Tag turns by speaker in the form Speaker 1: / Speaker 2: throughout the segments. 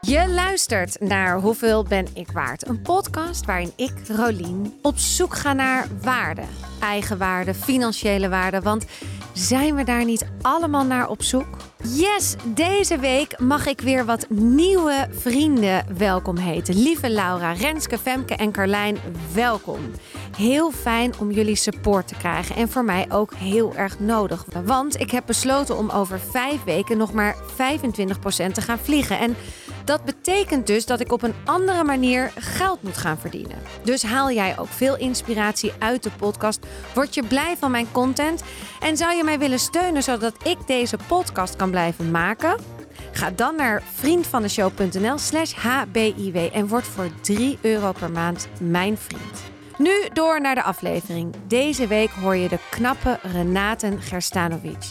Speaker 1: Je luistert naar Hoeveel ben ik waard? Een podcast waarin ik, Rolien, op zoek ga naar waarde. Eigenwaarde, financiële waarde. Want zijn we daar niet allemaal naar op zoek? Yes, deze week mag ik weer wat nieuwe vrienden welkom heten. Lieve Laura, Renske, Femke en Carlijn, welkom. Heel fijn om jullie support te krijgen en voor mij ook heel erg nodig. Want ik heb besloten om over vijf weken nog maar 25% te gaan vliegen. En dat betekent dus dat ik op een andere manier geld moet gaan verdienen. Dus haal jij ook veel inspiratie uit de podcast? Word je blij van mijn content? En zou je mij willen steunen zodat ik deze podcast kan blijven maken? Ga dan naar vriendvandeshow.nl slash hbiw en word voor 3 euro per maand mijn vriend. Nu door naar de aflevering. Deze week hoor je de knappe Renaten Gerstanovic.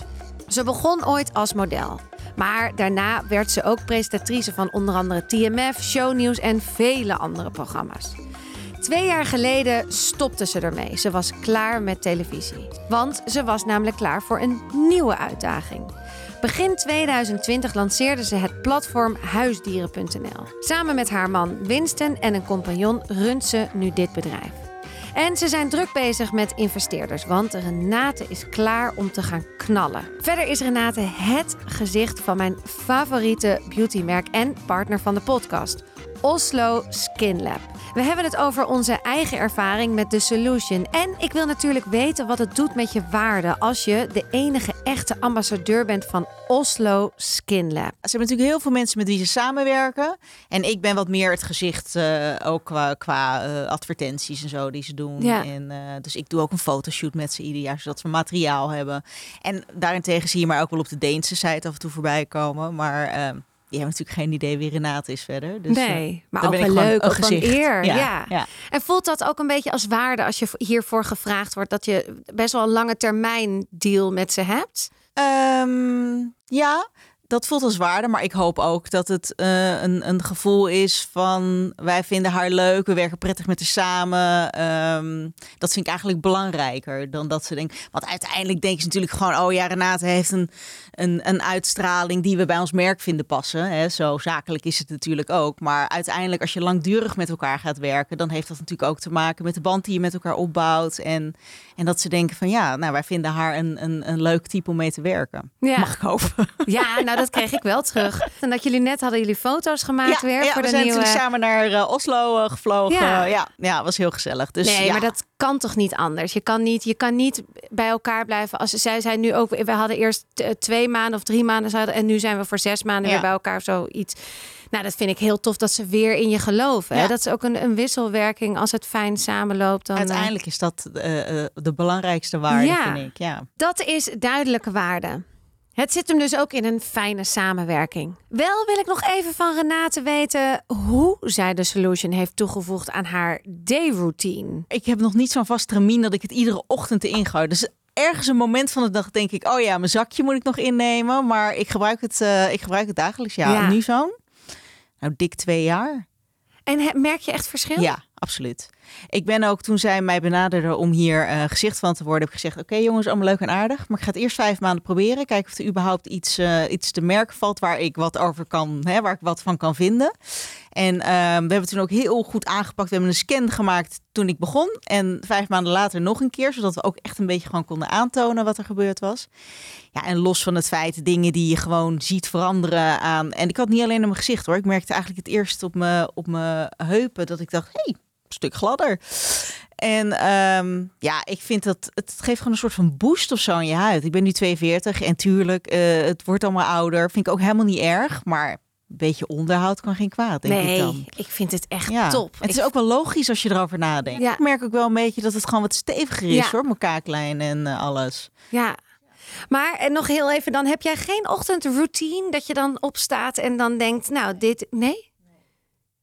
Speaker 1: Ze begon ooit als model. Maar daarna werd ze ook presentatrice van onder andere TMF, Shownieuws en vele andere programma's. Twee jaar geleden stopte ze ermee. Ze was klaar met televisie. Want ze was namelijk klaar voor een nieuwe uitdaging. Begin 2020 lanceerde ze het platform huisdieren.nl. Samen met haar man Winston en een compagnon runt ze nu dit bedrijf. En ze zijn druk bezig met investeerders, want Renate is klaar om te gaan knallen. Verder is Renate het gezicht van mijn favoriete beautymerk en partner van de podcast, Oslo Skin Lab. We hebben het over onze eigen ervaring met de solution. En ik wil natuurlijk weten wat het doet met je waarde als je de enige echte ambassadeur bent van Oslo Skin Lab.
Speaker 2: Ze hebben natuurlijk heel veel mensen met wie ze samenwerken. En ik ben wat meer het gezicht, uh, ook qua, qua uh, advertenties en zo die ze doen.
Speaker 1: Ja.
Speaker 2: En, uh, dus ik doe ook een fotoshoot met ze ieder jaar, zodat we materiaal hebben. En daarentegen zie je maar ook wel op de Deense site af en toe voorbij komen. Maar ehm, die hebben natuurlijk geen idee wie Renate is verder. Dus,
Speaker 1: nee, maar
Speaker 2: dan
Speaker 1: ook wel leuk,
Speaker 2: een
Speaker 1: ook wel een
Speaker 2: gezicht.
Speaker 1: eer. Ja,
Speaker 2: Ja, ja.
Speaker 1: En voelt dat ook een beetje als waarde als je hiervoor gevraagd wordt dat je best wel een lange termijn deal met ze hebt?
Speaker 2: Ehm, ja, dat voelt als waarde. Maar ik hoop ook dat het eh, een, een gevoel is van... wij vinden haar leuk, we werken prettig met haar samen. Ehm, dat vind ik eigenlijk belangrijker dan dat ze denken... Want uiteindelijk denken ze natuurlijk gewoon... oh ja, Renate heeft een, een, een uitstraling die we bij ons merk vinden passen. Hè? Zo zakelijk is het natuurlijk ook. Maar uiteindelijk als je langdurig met elkaar gaat werken... dan heeft dat natuurlijk ook te maken met de band die je met elkaar opbouwt. En, en dat ze denken van ja, nou wij vinden haar een, een, een leuk type om mee te werken.
Speaker 1: Ja.
Speaker 2: Mag ik hopen.
Speaker 1: Ja, nou dat kreeg ik wel terug. En dat jullie net hadden jullie foto's gemaakt weer
Speaker 2: ja,
Speaker 1: voor
Speaker 2: we
Speaker 1: de
Speaker 2: zijn
Speaker 1: nieuwe.
Speaker 2: natuurlijk samen naar eh, Oslo eh, gevlogen.
Speaker 1: Ja.
Speaker 2: Ja. ja, was heel gezellig. Dus
Speaker 1: Nee,
Speaker 2: ja.
Speaker 1: maar dat kan toch niet anders? Je kan niet, je kan niet bij elkaar blijven. Als zij zijn nu ook, we hadden eerst eh, twee maanden of drie maanden zouden, en nu zijn we voor zes maanden
Speaker 2: Ja.
Speaker 1: weer bij elkaar of zoiets. Nou, dat vind ik heel tof dat ze weer in je geloven. Hè?
Speaker 2: Ja.
Speaker 1: Dat is ook een, een wisselwerking. Als het fijn samenloopt, dan.
Speaker 2: Uiteindelijk is dat de belangrijkste waarde,
Speaker 1: Ja.
Speaker 2: vind ik. Ja.
Speaker 1: Dat is duidelijke waarde. Het zit hem dus ook in een fijne samenwerking. Wel wil ik nog even van Renate weten hoe zij de solution heeft toegevoegd aan haar dayroutine.
Speaker 2: Ik heb nog niet zo'n vast termijn dat ik het iedere ochtend erin gooi. Dus ergens een moment van de dag denk ik... oh ja, mijn zakje moet ik nog innemen. Maar ik gebruik het, eh, ik gebruik het dagelijks. Ja,
Speaker 1: Ja.
Speaker 2: nu zo'n... Nou, dik twee jaar.
Speaker 1: En merk je echt verschil?
Speaker 2: Ja, absoluut. Ik ben ook toen zij mij benaderde om hier eh, gezicht van te worden, heb ik gezegd: Oké, jongens, allemaal leuk en aardig. Maar ik ga het eerst vijf maanden proberen. Kijken of er überhaupt iets, eh, iets te merken valt waar ik wat over kan, hè, waar ik wat van kan vinden. En ehm, we hebben toen ook heel goed aangepakt. We hebben een scan gemaakt toen ik begon. En vijf maanden later nog een keer. Zodat we ook echt een beetje gewoon konden aantonen wat er gebeurd was. Ja, en los van het feit, dingen die je gewoon ziet veranderen aan. En ik had niet alleen aan mijn gezicht hoor. Ik merkte eigenlijk het eerst op mijn, op heupen dat ik dacht: hey, stuk gladder. En ehm, ja, ik vind dat het geeft gewoon een soort van boost of zo in je huid. Ik ben nu 42 en tuurlijk, eh, het wordt allemaal ouder. Vind ik ook helemaal niet erg. Maar een beetje onderhoud kan geen kwaad, denk ik
Speaker 1: nee,
Speaker 2: dan.
Speaker 1: ik vind het echt
Speaker 2: Ja,
Speaker 1: top.
Speaker 2: het is
Speaker 1: Ik-
Speaker 2: ook wel logisch als je erover nadenkt.
Speaker 1: Ja.
Speaker 2: Ik merk ook wel een beetje dat het gewoon wat steviger is
Speaker 1: Ja.
Speaker 2: hoor, mijn kaaklijn en eh, alles.
Speaker 1: Ja. Maar en nog heel even, dan heb jij geen ochtendroutine dat je dan opstaat en dan denkt, nou dit, nee?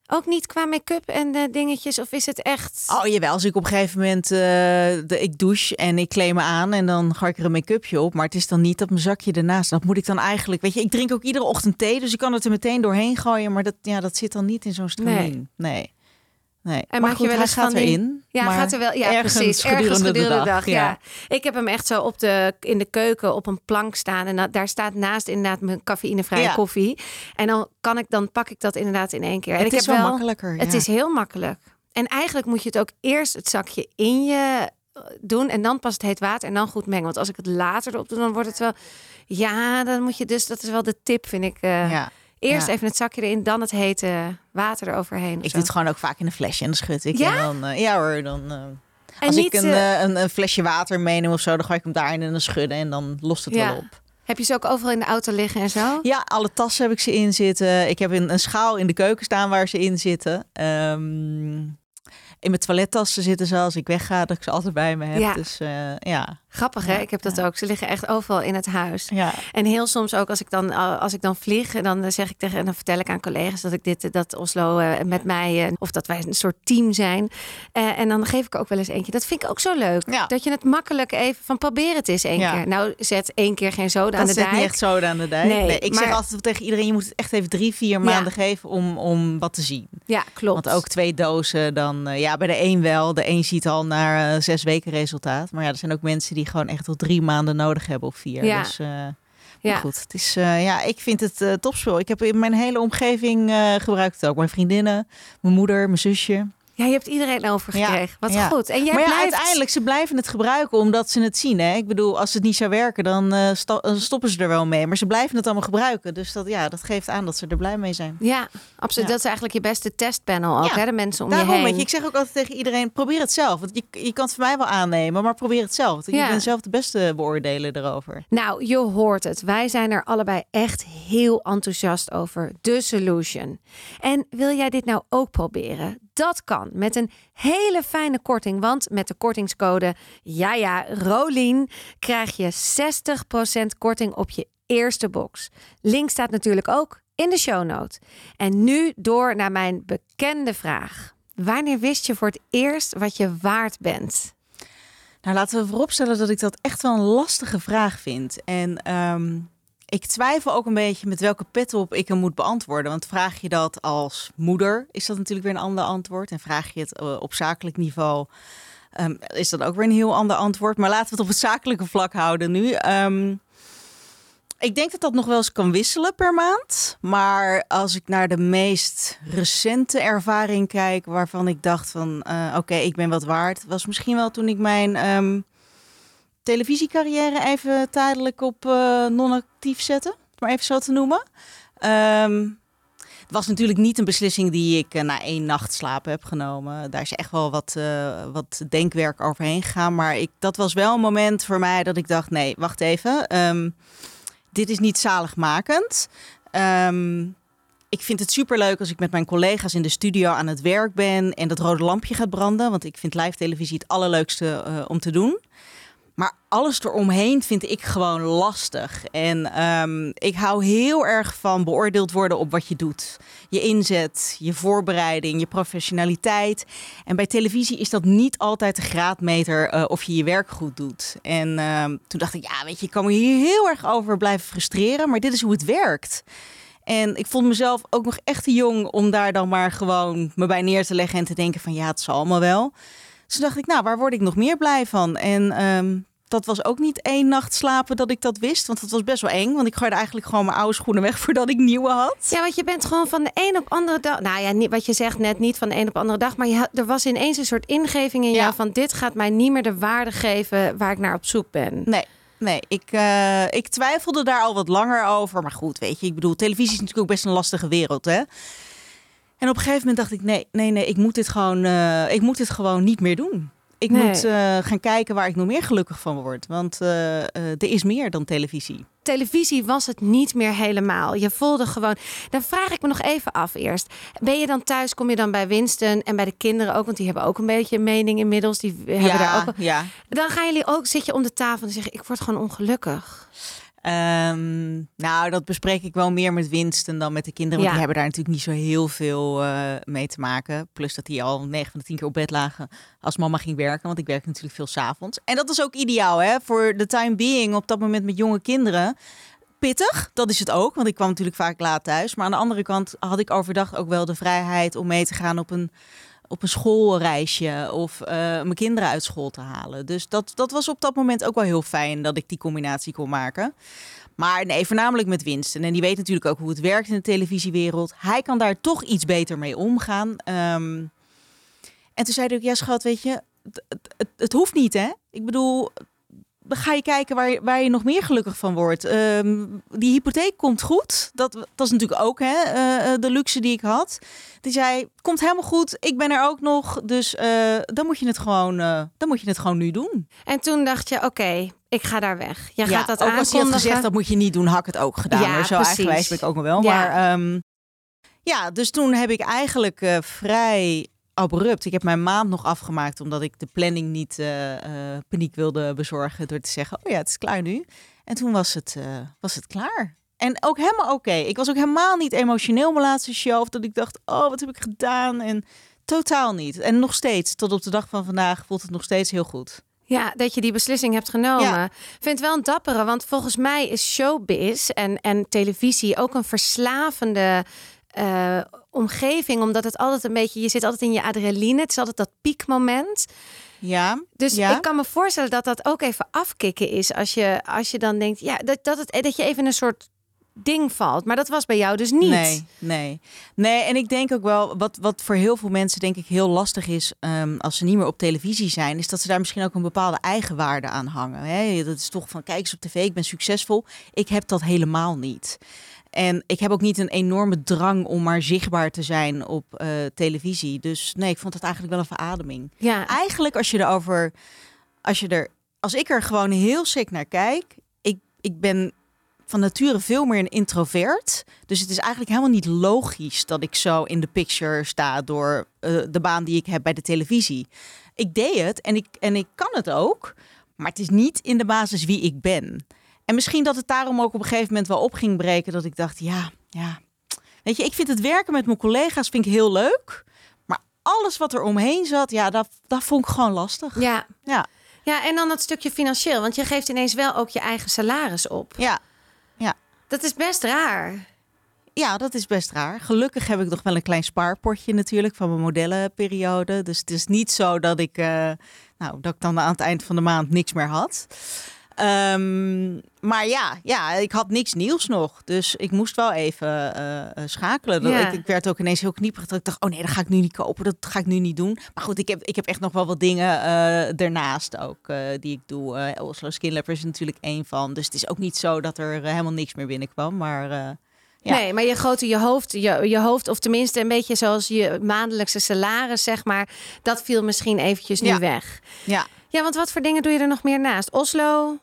Speaker 1: Ook niet qua make-up en de dingetjes? Of is het echt...
Speaker 2: Oh jawel, als ik op een gegeven moment eh, de, ik douche en ik kleed me aan en dan ga ik er een make-upje op. Maar het is dan niet dat mijn zakje ernaast. Dat moet ik dan eigenlijk, weet je, ik drink ook iedere ochtend thee, dus ik kan het er meteen doorheen gooien. Maar dat, ja, dat zit dan niet in zo'n stramien. Nee. Nee.
Speaker 1: En
Speaker 2: maar
Speaker 1: maak
Speaker 2: goed,
Speaker 1: je wel
Speaker 2: hij gaat
Speaker 1: van die-
Speaker 2: erin.
Speaker 1: Ja,
Speaker 2: maar
Speaker 1: gaat er wel. Ja,
Speaker 2: ergens
Speaker 1: precies.
Speaker 2: gedurende
Speaker 1: Ergens
Speaker 2: de
Speaker 1: gedurende de
Speaker 2: dag,
Speaker 1: dag. ja.
Speaker 2: ja.
Speaker 1: Ik heb hem echt zo op de, in de keuken op een plank staan. En dat, daar staat naast inderdaad mijn cafeïnevrije
Speaker 2: Ja.
Speaker 1: koffie. En dan kan ik, dan pak ik dat inderdaad in één keer. En
Speaker 2: Het
Speaker 1: ik
Speaker 2: is
Speaker 1: heb
Speaker 2: wel makkelijker.
Speaker 1: Het
Speaker 2: ja.
Speaker 1: is heel makkelijk. En eigenlijk moet je het ook eerst het zakje in je eh, doen en dan pas het heet water en dan goed mengen. Want als ik het later erop doe, dan wordt het wel. Ja, dan moet je dus. Dat is wel de tip, vind ik. eh,
Speaker 2: ja.
Speaker 1: Eerst
Speaker 2: ja.
Speaker 1: even het zakje erin, dan het hete water eroverheen.
Speaker 2: Ik
Speaker 1: zo.
Speaker 2: doe het gewoon ook vaak in een flesje en dan schud ik.
Speaker 1: Ja?
Speaker 2: En dan, eh, ja hoor, dan...
Speaker 1: En
Speaker 2: als
Speaker 1: niet,
Speaker 2: ik een,
Speaker 1: eh,
Speaker 2: een, een flesje water meeneem of zo, dan gooi ik hem daarin en dan schudden en dan lost het
Speaker 1: Ja.
Speaker 2: wel op.
Speaker 1: Heb je ze ook overal in de auto liggen en zo?
Speaker 2: Ja, alle tassen heb ik ze in zitten. Ik heb een, een schaal in de keuken staan waar ze in zitten. Ehm, in mijn toilettassen zitten ze als ik wegga, dat ik ze altijd bij me heb.
Speaker 1: Ja.
Speaker 2: Dus ja.
Speaker 1: Grappig, hè?
Speaker 2: Ja,
Speaker 1: Ik heb dat
Speaker 2: ja.
Speaker 1: ook. Ze liggen echt overal in het huis.
Speaker 2: ja.
Speaker 1: En heel soms ook als ik dan, als ik dan vlieg, dan zeg ik tegen en dan vertel ik aan collega's dat ik dit, dat Oslo eh, met mij, eh, of dat wij een soort team zijn. Eh, en dan geef ik ook wel eens eentje. Dat vind ik ook zo leuk. Dat je het makkelijk even van probeer het eens één keer. Nou, zet één keer geen zoda aan
Speaker 2: Dat
Speaker 1: de dijk.
Speaker 2: niet echt zoden aan de dijk.
Speaker 1: Nee,
Speaker 2: Nee, ik
Speaker 1: maar-
Speaker 2: zeg altijd tegen iedereen, je moet het echt even drie, vier maanden geven om, om wat te zien.
Speaker 1: Ja, klopt.
Speaker 2: Want ook twee dozen, dan ja, bij de een wel. De een ziet al naar eh, zes weken resultaat. Maar ja, er zijn ook mensen die gewoon echt al drie maanden nodig hebben of vier.
Speaker 1: Ja.
Speaker 2: Dus eh,
Speaker 1: ja.
Speaker 2: maar goed, het is, eh, ja, ik vind het eh topspul. Ik heb in mijn hele omgeving eh gebruikt het ook. Mijn vriendinnen, mijn moeder, mijn zusje.
Speaker 1: Ja, je hebt iedereen overgekregen. Wat
Speaker 2: ja.
Speaker 1: goed. En jij
Speaker 2: maar ja,
Speaker 1: blijft...
Speaker 2: uiteindelijk, ze blijven het gebruiken omdat ze het zien. Hè? Ik bedoel, als het niet zou werken, dan eh, eh, stoppen ze er wel mee. Maar ze blijven het allemaal gebruiken. Dus dat, ja, dat geeft aan dat ze er blij mee zijn.
Speaker 1: Ja, absoluut. Dat is eigenlijk je beste testpanel ook,
Speaker 2: Ja.
Speaker 1: hè? De mensen om
Speaker 2: Daarom,
Speaker 1: je heen.
Speaker 2: weet je, ik zeg ook altijd tegen iedereen, probeer het zelf. Want je, je kan het voor mij wel aannemen, maar probeer het zelf. Je bent zelf de beste beoordelen erover.
Speaker 1: Nou, je hoort het. Wij zijn er allebei echt heel enthousiast over. The Solution. En wil jij dit nou ook proberen? Dat kan met een hele fijne korting. Want met de kortingscode ja ja Rolien krijg je 60% korting op je eerste box. Link staat natuurlijk ook in de show note. En nu door naar mijn bekende vraag. Wanneer wist je voor het eerst wat je waard bent?
Speaker 2: Nou, laten we vooropstellen dat ik dat echt wel een lastige vraag vind. En ehm, ik twijfel ook een beetje met welke pet op ik hem moet beantwoorden. Want vraag je dat als moeder, is dat natuurlijk weer een ander antwoord. En vraag je het eh, op zakelijk niveau, ehm, is dat ook weer een heel ander antwoord. Maar laten we het op het zakelijke vlak houden nu. Ehm, ik denk dat dat nog wel eens kan wisselen per maand. Maar als ik naar de meest recente ervaring kijk, waarvan ik dacht van, eh, oké, ik ben wat waard, was misschien wel toen ik mijn ehm, televisiecarrière even tijdelijk op eh, non-actief zette, om het maar even zo te noemen. Ehm, het was natuurlijk niet een beslissing die ik eh, na één nacht slapen heb genomen. Daar is echt wel wat, eh, wat denkwerk overheen gegaan. Maar ik, dat was wel een moment voor mij dat ik dacht: nee, wacht even. ehm, dit is niet zaligmakend. Ehm, ik vind het superleuk als ik met mijn collega's in de studio aan het werk ben en dat rode lampje gaat branden. Want ik vind live televisie het allerleukste eh, om te doen. Maar alles eromheen vind ik gewoon lastig. En ehm, ik hou heel erg van beoordeeld worden op wat je doet. Je inzet, je voorbereiding, je professionaliteit. En bij televisie is dat niet altijd de graadmeter eh, of je je werk goed doet. En ehm, toen dacht ik, ja, weet je, ik kan me hier heel erg over blijven frustreren. Maar dit is hoe het werkt. En ik vond mezelf ook nog echt te jong om daar dan maar gewoon me bij neer te leggen en te denken van ja, het zal allemaal wel. Dus dacht ik, nou, waar word ik nog meer blij van? En ehm, dat was ook niet één nacht slapen dat ik dat wist. Want dat was best wel eng. Want ik gooide eigenlijk gewoon mijn oude schoenen weg voordat ik nieuwe had.
Speaker 1: Ja, want je bent gewoon van de een op andere dag. Nou ja, niet, wat je zegt net niet van de een op andere dag. Maar je, had- er was ineens een soort ingeving in
Speaker 2: Ja.
Speaker 1: jou van dit gaat mij niet meer de waarde geven waar ik naar op zoek ben.
Speaker 2: Nee, nee ik, eh, ik twijfelde daar al wat langer over. Maar goed, weet je, ik bedoel, televisie is natuurlijk ook best een lastige wereld, hè? En op een gegeven moment dacht ik, nee, nee, nee, ik moet dit gewoon, eh, ik moet dit gewoon niet meer doen. Ik
Speaker 1: Nee.
Speaker 2: moet eh, gaan kijken waar ik nog meer gelukkig van word. Want eh, er is meer dan televisie.
Speaker 1: Televisie was het niet meer helemaal. Je voelde gewoon. Dan vraag ik me nog even af eerst. Ben je dan thuis? Kom je dan bij Winston en bij de kinderen ook? Want die hebben ook een beetje een mening inmiddels. Die hebben daar ook.
Speaker 2: ja.
Speaker 1: Dan gaan jullie ook. Zit je om de tafel en zeggen: ik word gewoon ongelukkig.
Speaker 2: Ehm, nou, dat bespreek ik wel meer met Winston dan met de kinderen. Want
Speaker 1: Ja.
Speaker 2: die hebben daar natuurlijk niet zo heel veel eh, mee te maken. Plus dat die al 9 van de 10 keer op bed lagen als mama ging werken. Want ik werk natuurlijk veel s'avonds. En dat is ook ideaal hè, voor de time being op dat moment met jonge kinderen. Pittig, dat is het ook. Want ik kwam natuurlijk vaak laat thuis. Maar aan de andere kant had ik overdag ook wel de vrijheid om mee te gaan op een op een schoolreisje of eh, mijn kinderen uit school te halen. Dus dat, dat was op dat moment ook wel heel fijn dat ik die combinatie kon maken. Maar nee, voornamelijk met winsten. En die weet natuurlijk ook hoe het werkt in de televisiewereld. Hij kan daar toch iets beter mee omgaan. Ehm, en toen zei hij ook, ja schat, weet je, het, het, hoeft niet hè. Ik bedoel, ga je kijken waar je, waar je nog meer gelukkig van wordt. Ehm, die hypotheek komt goed. Dat, dat is natuurlijk ook hè, eh, eh, de luxe die ik had. Die zei, komt helemaal goed. Ik ben er ook nog. Dus uh, dan, moet je het gewoon, dan moet je het gewoon nu doen.
Speaker 1: En toen dacht je, oké, ik ga daar weg. Je
Speaker 2: ja,
Speaker 1: gaat dat
Speaker 2: ook
Speaker 1: aankondigen.
Speaker 2: als hij had gezegd, dat moet je niet doen, had ik het ook gedaan.
Speaker 1: Ja.
Speaker 2: Zo
Speaker 1: precies.
Speaker 2: eigenwijs ben ik ook nog wel.
Speaker 1: Ja.
Speaker 2: Maar ehm, ja, dus toen heb ik eigenlijk eh, vrij abrupt. Ik heb mijn maand nog afgemaakt omdat ik de planning niet eh, eh, paniek wilde bezorgen door te zeggen: "Oh ja, het is klaar nu." En toen was het, eh, was het klaar. En ook helemaal oké. Ik was ook helemaal niet emotioneel mijn laatste show. Of dat ik dacht: "Oh, wat heb ik gedaan?" En totaal niet. En nog steeds, tot op de dag van vandaag, voelt het nog steeds heel goed.
Speaker 1: Ja, dat je die beslissing hebt genomen.
Speaker 2: Ja.
Speaker 1: Vind wel een dappere, want volgens mij is showbiz en, en televisie ook een verslavende omgeving. Omdat het altijd een beetje, je zit altijd in je adrenaline. Het is altijd dat piekmoment.
Speaker 2: Ja,
Speaker 1: Dus
Speaker 2: ja.
Speaker 1: ik kan me voorstellen dat dat ook even afkicken is. Als je, als je dan denkt, ja, dat, dat, het, dat je even een soort ding valt. Maar dat was bij jou dus niet.
Speaker 2: Nee, nee. Nee, en ik denk ook wel, wat, wat voor heel veel mensen denk ik heel lastig is ehm, als ze niet meer op televisie zijn, is dat ze daar misschien ook een bepaalde eigenwaarde aan hangen. Hè? Dat is toch van, kijk eens op tv, ik ben succesvol. Ik heb dat helemaal niet. En ik heb ook niet een enorme drang om maar zichtbaar te zijn op eh, televisie. Dus nee, ik vond het eigenlijk wel een verademing.
Speaker 1: Ja,
Speaker 2: Eigenlijk als je erover, als je er, als ik er gewoon heel sick naar kijk, ik, ik ben van nature veel meer een introvert. Dus het is eigenlijk helemaal niet logisch dat ik zo in de picture sta door eh, de baan die ik heb bij de televisie. Ik deed het en ik, en ik kan het ook, maar het is niet in de basis wie ik ben. En misschien dat het daarom ook op een gegeven moment wel op ging breken dat ik dacht, ja, ja. Weet je, ik vind het werken met mijn collega's vind ik heel leuk. Maar alles wat er omheen zat, ja, dat, dat vond ik gewoon lastig.
Speaker 1: ja.
Speaker 2: Ja,
Speaker 1: ja, en dan dat stukje financieel. Want je geeft ineens wel ook je eigen salaris op.
Speaker 2: ja.
Speaker 1: Dat is best raar.
Speaker 2: Ja, dat is best raar. Gelukkig heb ik nog wel een klein spaarpotje natuurlijk van mijn modellenperiode. Dus het is niet zo dat ik, eh, nou, dat ik dan aan het eind van de maand niks meer had. Ehm, maar ja, ja, ik had niks nieuws nog. Dus ik moest wel even eh, eh, schakelen.
Speaker 1: Ja.
Speaker 2: Ik, ik werd ook ineens heel knieperig. Dat ik dacht, oh nee, dat ga ik nu niet kopen. Dat ga ik nu niet doen. Maar goed, ik heb, ik heb echt nog wel wat dingen eh daarnaast ook die ik doe. Oslo Skin is natuurlijk één van. Dus het is ook niet zo dat er helemaal niks meer binnenkwam. Maar Ja.
Speaker 1: Nee, maar je grote je hoofd, je, je hoofd, of tenminste een beetje zoals je maandelijkse salaris, zeg maar, dat viel misschien eventjes nu
Speaker 2: Ja.
Speaker 1: weg.
Speaker 2: ja,
Speaker 1: Ja, want wat voor dingen doe je er nog meer naast? Oslo?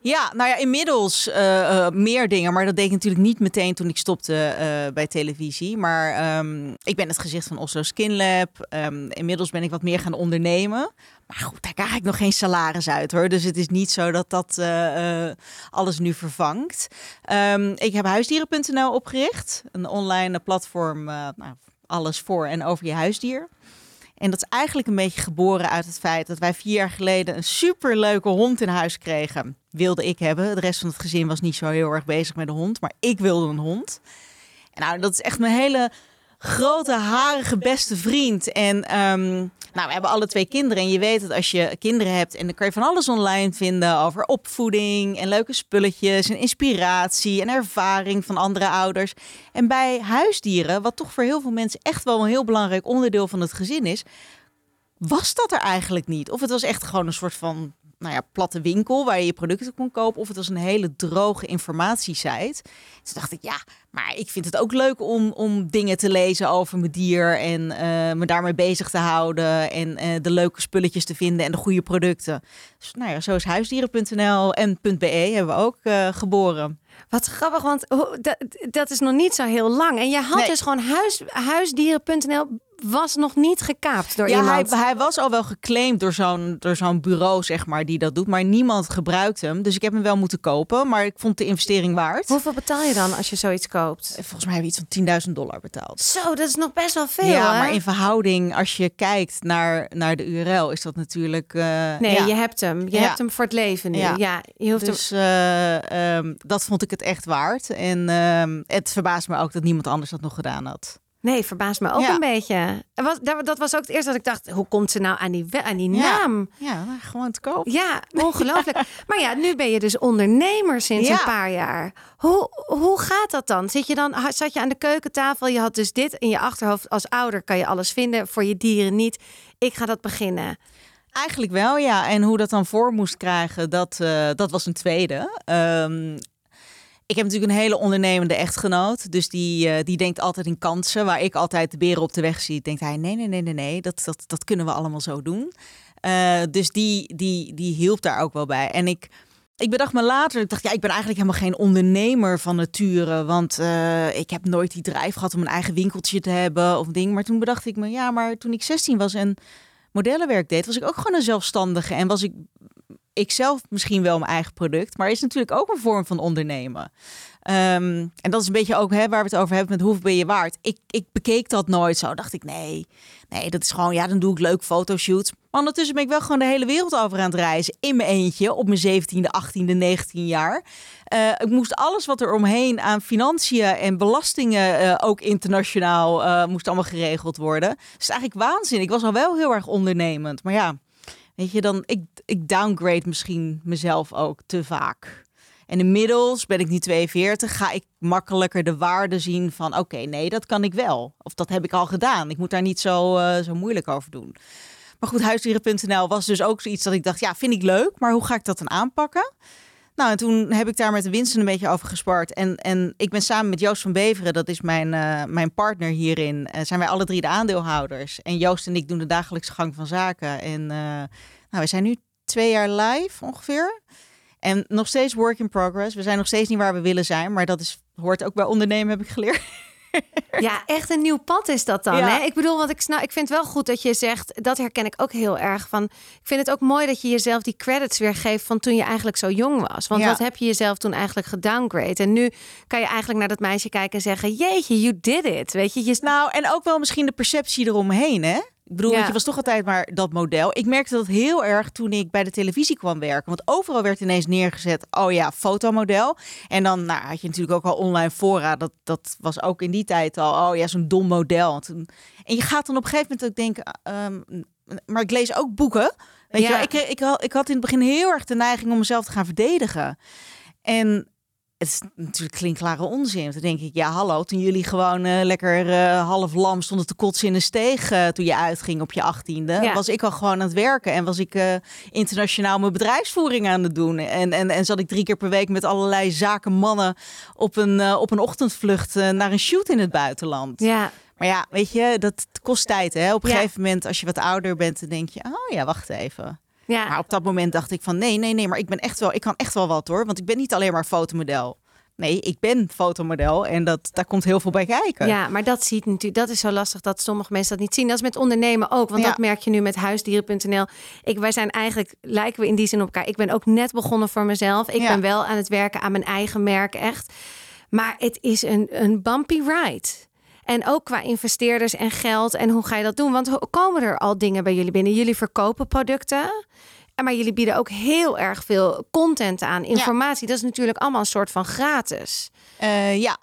Speaker 2: Ja, nou ja, inmiddels eh, eh, meer dingen. Maar dat deed ik natuurlijk niet meteen toen ik stopte eh, bij televisie. Maar ehm, ik ben het gezicht van Oslo Skin Lab. Ehm, inmiddels ben ik wat meer gaan ondernemen. Maar goed, daar krijg ik nog geen salaris uit hoor. Dus het is niet zo dat dat alles nu vervangt. Ehm, ik heb huisdieren.nl opgericht. Een online platform, nou, alles voor en over je huisdier. En dat is eigenlijk een beetje geboren uit het feit dat wij vier jaar geleden een superleuke hond in huis kregen. Wilde ik hebben. De rest van het gezin was niet zo heel erg bezig met de hond, maar ik wilde een hond. En nou, dat is echt mijn hele grote, harige beste vriend. En ehm, nou, we hebben alle twee kinderen. En je weet dat als je kinderen hebt, en dan kan je van alles online vinden over opvoeding en leuke spulletjes en inspiratie en ervaring van andere ouders. En bij huisdieren, wat toch voor heel veel mensen echt wel een heel belangrijk onderdeel van het gezin is, was dat er eigenlijk niet. Of het was echt gewoon een soort van nou ja, platte winkel waar je je producten kon kopen. Of het was een hele droge informatiesite. Toen dacht ik, ja, maar ik vind het ook leuk om, om dingen te lezen over mijn dier. En eh, me daarmee bezig te houden. En eh, de leuke spulletjes te vinden en de goede producten. Dus nou ja, zo is huisdieren.nl en .be hebben we ook eh, geboren.
Speaker 1: Wat grappig, want hoe- dat, dat is nog niet zo heel lang. En je had
Speaker 2: Nee.
Speaker 1: dus gewoon huis, huisdieren.nl was nog niet gekaapt door
Speaker 2: Ja, hij,
Speaker 1: iemand.
Speaker 2: hij was al wel geclaimd door zo'n door zo'n bureau, zeg maar, die dat doet. Maar niemand gebruikt hem. Dus ik heb hem wel moeten kopen. Maar ik vond de investering waard.
Speaker 1: Hoeveel betaal je dan als je zoiets koopt?
Speaker 2: Volgens mij hebben we iets van 10.000 dollar betaald.
Speaker 1: Zo, dat is nog best wel veel.
Speaker 2: ja,
Speaker 1: hè?
Speaker 2: maar in verhouding, als je kijkt naar, naar de URL, is dat natuurlijk. eh,
Speaker 1: Nee,
Speaker 2: ja.
Speaker 1: je hebt hem. Je
Speaker 2: Ja.
Speaker 1: hebt hem voor het leven nu. Ja, je hoeft hem...
Speaker 2: Dus eh, ehm, dat vond ik het echt waard. En ehm, het verbaast me ook dat niemand anders dat nog gedaan had.
Speaker 1: Nee, verbaast me ook
Speaker 2: Ja.
Speaker 1: een beetje. Dat, was ook het eerste dat ik dacht, hoe komt ze nou aan die, aan die naam?
Speaker 2: Ja, nou, gewoon te koop.
Speaker 1: Ja, ongelooflijk. maar ja, nu ben je dus ondernemer sinds een paar jaar. Hoe, hoe gaat dat dan? Zit je dan? Zat je aan de keukentafel? Je had dus dit in je achterhoofd. Als ouder kan je alles vinden, voor je dieren niet. Ik ga dat beginnen.
Speaker 2: Eigenlijk wel, ja. En hoe dat dan voor moest krijgen, dat, eh, dat was een tweede. Ehm, ik heb natuurlijk een hele ondernemende echtgenoot. Dus die, eh, die denkt altijd in kansen. Waar ik altijd de beren op de weg zie, denkt hij: nee, nee, nee, nee, nee. Dat, dat, dat kunnen we allemaal zo doen. Eh, dus die, die, die hielp daar ook wel bij. En ik, ik bedacht me later, ik dacht, ja, ik ben eigenlijk helemaal geen ondernemer van nature. Want eh, ik heb nooit die drijf gehad om een eigen winkeltje te hebben of ding. Maar toen bedacht ik me, ja, maar toen ik 16 was en modellenwerk deed, was ik ook gewoon een zelfstandige. En was ik, ik zelf misschien wel mijn eigen product, maar is natuurlijk ook een vorm van ondernemen. Ehm, en dat is een beetje ook hè, waar we het over hebben met hoeveel ben je waard. Ik, ik bekeek dat nooit zo. Dacht ik, nee, nee, dat is gewoon, ja, dan doe ik leuk fotoshoots. Maar ondertussen ben ik wel gewoon de hele wereld over aan het reizen. In mijn eentje, op mijn 17e, 18e, 19 jaar. Eh, ik moest alles wat er omheen aan financiën en belastingen, eh, ook internationaal, eh, moest allemaal geregeld worden. Dus eigenlijk waanzin. Ik was al wel heel erg ondernemend. Maar ja, weet je, dan, ik, ik downgrade misschien mezelf ook te vaak. En inmiddels ben ik nu 42, ga ik makkelijker de waarde zien van oké, nee, dat kan ik wel. Of dat heb ik al gedaan. Ik moet daar niet zo, eh, zo moeilijk over doen. Maar goed, huisdieren.nl was dus ook zoiets dat ik dacht, ja, vind ik leuk, maar hoe ga ik dat dan aanpakken? Nou, en toen heb ik daar met de winsten een beetje over gespart. En, en ik ben samen met Joost van Beveren, dat is mijn, eh, mijn partner hierin, eh, zijn wij alle drie de aandeelhouders. En Joost en ik doen de dagelijkse gang van zaken. En eh, nou, we zijn nu twee jaar live ongeveer. En nog steeds work in progress. We zijn nog steeds niet waar we willen zijn, maar dat is, hoort ook bij ondernemen, heb ik geleerd.
Speaker 1: Ja, echt een nieuw pad is dat dan.
Speaker 2: Ja.
Speaker 1: Hè? Ik bedoel, want ik, snap, ik vind wel goed dat je zegt, dat herken ik ook heel erg van. Ik vind het ook mooi dat je jezelf die credits weer geeft van toen je eigenlijk zo jong was. Want
Speaker 2: Ja.
Speaker 1: wat heb je jezelf toen eigenlijk gedowngrade? En nu kan je eigenlijk naar dat meisje kijken en zeggen: Jeetje, you did it. Weet je, je
Speaker 2: Nou, en ook wel misschien de perceptie eromheen, hè? Ik bedoel,
Speaker 1: Ja.
Speaker 2: je was toch altijd maar dat model. Ik merkte dat heel erg toen ik bij de televisie kwam werken. Want overal werd ineens neergezet, oh ja, fotomodel. En dan nou, had je natuurlijk ook al online fora. Dat, dat was ook in die tijd al, oh ja, zo'n dom model. En, toen- en je gaat dan op een gegeven moment ook denken, ehm, maar ik lees ook boeken. Weet
Speaker 1: Ja.
Speaker 2: je, ik, ik, ik had in het begin heel erg de neiging om mezelf te gaan verdedigen. En het is natuurlijk klinkklare onzin. Dan denk ik, ja hallo, toen jullie gewoon eh, lekker eh, half lam stonden te kotsen in een steeg eh, toen je uitging op je achttiende,
Speaker 1: Ja.
Speaker 2: was ik al gewoon aan het werken en was ik internationaal mijn bedrijfsvoering aan het doen. En, en, en zat ik drie keer per week met allerlei zakenmannen op een, op een ochtendvlucht naar een shoot in het buitenland.
Speaker 1: Ja,
Speaker 2: Maar ja, weet je, dat kost tijd. Hè? Op een
Speaker 1: Ja.
Speaker 2: gegeven moment, als je wat ouder bent, dan denk je, oh ja, wacht even.
Speaker 1: Ja.
Speaker 2: Maar op dat moment dacht ik van nee, nee, nee, maar ik ben echt wel, ik kan echt wel wat hoor. Want ik ben niet alleen maar fotomodel. Nee, ik ben fotomodel en dat, daar komt heel veel bij kijken.
Speaker 1: Ja, maar dat ziet natuurlijk, dat is zo lastig dat sommige mensen dat niet zien. Dat is met ondernemen ook, want
Speaker 2: Ja.
Speaker 1: dat merk je nu met huisdieren.nl. Ik, wij zijn eigenlijk, lijken we in die zin op elkaar. Ik ben ook net begonnen voor mezelf. Ik
Speaker 2: Ja.
Speaker 1: ben wel aan het werken aan mijn eigen merk, echt. Maar het is een, een bumpy ride. En ook qua investeerders en geld. En hoe ga je dat doen? Want komen er al dingen bij jullie binnen? Jullie verkopen producten. En Maar jullie bieden ook heel erg veel content aan, informatie. Dat is natuurlijk allemaal een soort van gratis.
Speaker 2: Eh, ja.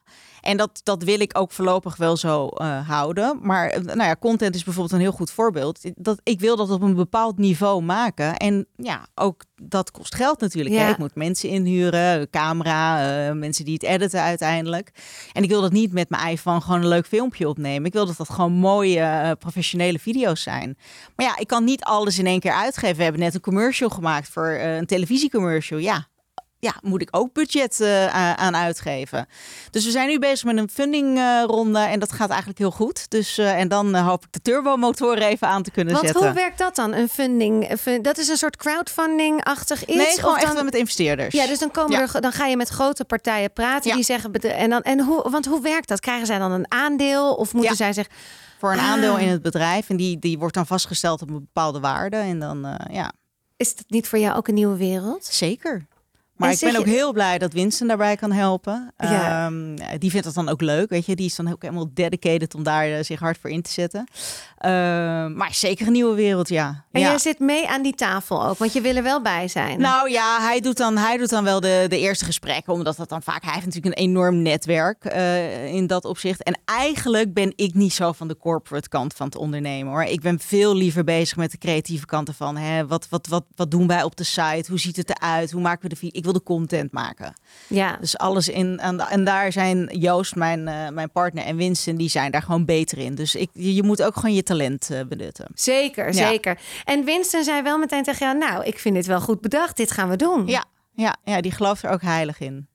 Speaker 2: En dat, dat wil ik ook voorlopig wel zo eh, houden. Maar eh, nou ja, content is bijvoorbeeld een heel goed voorbeeld. Dat, ik wil dat op een bepaald niveau maken. En ja, ook dat kost geld natuurlijk.
Speaker 1: Ja.
Speaker 2: Hè? Ik moet mensen inhuren, camera, eh, mensen die het editen uiteindelijk. En ik wil dat niet met mijn iPhone gewoon een leuk filmpje opnemen. Ik wil dat dat gewoon mooie, professionele video's zijn. Maar ja, ik kan niet alles in één keer uitgeven. We hebben net een commercial gemaakt voor een televisiecommercial. Ja, ja, moet ik ook budget eh, aan uitgeven. Dus we zijn nu bezig met een fundingronde en dat gaat eigenlijk heel goed. Dus en en dan eh, hoop ik de turbomotoren even aan te kunnen
Speaker 1: Want
Speaker 2: zetten.
Speaker 1: hoe werkt dat dan? Een funding? Dat is een soort crowdfunding-achtig iets?
Speaker 2: nee, gewoon
Speaker 1: Of
Speaker 2: echt
Speaker 1: dan...
Speaker 2: met investeerders.
Speaker 1: Ja, dus dan, komen
Speaker 2: Ja.
Speaker 1: er, dan ga je met grote partijen praten
Speaker 2: Ja.
Speaker 1: die zeggen. En, dan, en hoe, want hoe werkt dat? Krijgen zij dan een aandeel? Of moeten
Speaker 2: Ja.
Speaker 1: zij zeggen.
Speaker 2: voor een
Speaker 1: Ah.
Speaker 2: aandeel in het bedrijf en die, die wordt dan vastgesteld op een bepaalde waarde en dan eh, ja,
Speaker 1: Is dat niet voor jou ook een nieuwe wereld?
Speaker 2: zeker. Maar ik ben ook
Speaker 1: je-
Speaker 2: heel blij dat Winston daarbij kan helpen.
Speaker 1: Ja.
Speaker 2: Ehm, die vindt dat dan ook leuk, weet je. Die is dan ook helemaal dedicated om daar eh, zich hard voor in te zetten. Ehm, maar zeker een nieuwe wereld, ja.
Speaker 1: En
Speaker 2: ja.
Speaker 1: jij zit mee aan die tafel ook, want je wil er wel bij zijn.
Speaker 2: Nou ja, hij doet dan, hij doet dan wel de, de eerste gesprekken, omdat dat dan vaak. Hij heeft natuurlijk een enorm netwerk eh, in dat opzicht. En eigenlijk ben ik niet zo van de corporate kant van het ondernemen hoor. Ik ben veel liever bezig met de creatieve kant ervan. Hè? Wat, wat, wat, wat doen wij op de site? Hoe ziet het eruit? Hoe maken we de video? Ik wil de content maken.
Speaker 1: ja.
Speaker 2: Dus alles in. En, en daar zijn Joost, mijn, eh, mijn partner, en Winston, die zijn daar gewoon beter in. Dus ik, je moet ook gewoon je talent eh, benutten.
Speaker 1: Zeker,
Speaker 2: Ja.
Speaker 1: zeker. En Winston zei wel meteen tegen jou, nou, ik vind dit wel goed bedacht, dit gaan we doen.
Speaker 2: Ja, ja, ja, die gelooft er ook heilig in.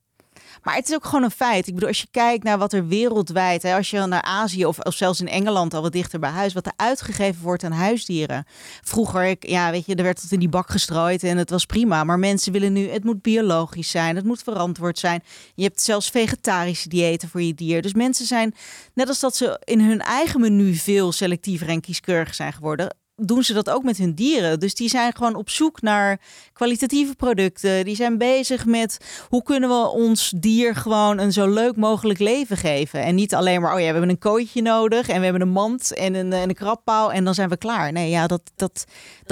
Speaker 2: Maar het is ook gewoon een feit. Ik bedoel, als je kijkt naar wat er wereldwijd, hè, als je naar Azië of, of zelfs in Engeland al wat dichter bij huis, wat er uitgegeven wordt aan huisdieren. Vroeger, ja, weet je, er werd het in die bak gestrooid en het was prima. Maar mensen willen nu, het moet biologisch zijn, het moet verantwoord zijn. Je hebt zelfs vegetarische diëten voor je dier. Dus mensen zijn, net als dat ze in hun eigen menu veel selectiever en kieskeuriger zijn geworden, doen ze dat ook met hun dieren. Dus die zijn gewoon op zoek naar kwalitatieve producten. Die zijn bezig met hoe kunnen we ons dier gewoon een zo leuk mogelijk leven geven. En niet alleen maar, oh ja, we hebben een kooitje nodig en we hebben een mand en een, en een krabpaal en dan zijn we klaar. Nee, ja, dat, dat,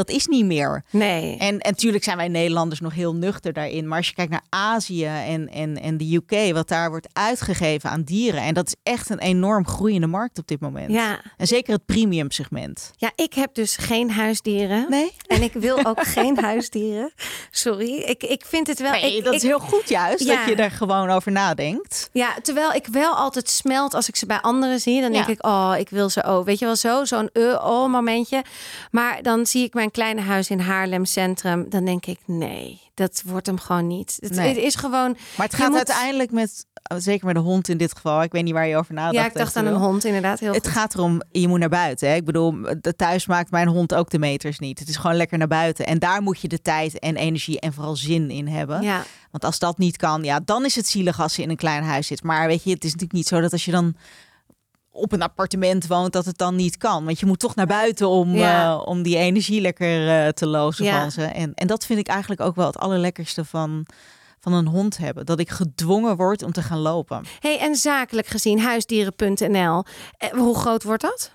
Speaker 2: dat is niet meer.
Speaker 1: Nee.
Speaker 2: En, en natuurlijk zijn wij Nederlanders nog heel nuchter daarin. Maar als je kijkt naar Azië en, en, en de UK, wat daar wordt uitgegeven aan dieren. En dat is echt een enorm groeiende markt op dit moment.
Speaker 1: Ja.
Speaker 2: En zeker het premium segment.
Speaker 1: ja, ik heb dus geen huisdieren.
Speaker 2: Nee?
Speaker 1: En ik wil ook geen huisdieren. Sorry, ik, ik vind het wel...
Speaker 2: Nee,
Speaker 1: ik,
Speaker 2: dat
Speaker 1: ik-
Speaker 2: is heel goed juist,
Speaker 1: Ja.
Speaker 2: dat je er gewoon over nadenkt.
Speaker 1: Ja, terwijl ik wel altijd smelt als ik ze bij anderen zie. Dan denk ik, oh, ik wil ze ook. Weet je wel zo, zo'n uh, oh momentje. Maar dan zie ik mijn kleine huis in Haarlem Centrum. Dan denk ik, nee, dat wordt hem gewoon niet. Het,
Speaker 2: Nee.
Speaker 1: het is gewoon...
Speaker 2: Maar het
Speaker 1: Je
Speaker 2: gaat
Speaker 1: moet-
Speaker 2: uiteindelijk met, zeker met de hond in dit geval, ik weet niet waar je over nadacht.
Speaker 1: ja, ik dacht aan een hond inderdaad. Heel
Speaker 2: Het
Speaker 1: goed.
Speaker 2: gaat erom, je moet naar buiten. Hè? Ik bedoel, de thuis maakt mijn hond ook de meters niet. Het is gewoon lekker naar buiten. En daar moet je de tijd en energie en vooral zin in hebben.
Speaker 1: Ja,
Speaker 2: Want als dat niet kan, ja, dan is het zielig als ze in een klein huis zit. Maar weet je, het is natuurlijk niet zo dat als je dan op een appartement woont, dat het dan niet kan. Want je moet toch naar buiten om,
Speaker 1: Ja.
Speaker 2: eh, om die energie lekker eh, te lozen
Speaker 1: Ja.
Speaker 2: van ze. En, en dat vind ik eigenlijk ook wel het allerlekkerste van, van een hond hebben. Dat ik gedwongen word om te gaan lopen.
Speaker 1: hey, en zakelijk gezien, huisdieren.nl. Eh, hoe groot wordt dat?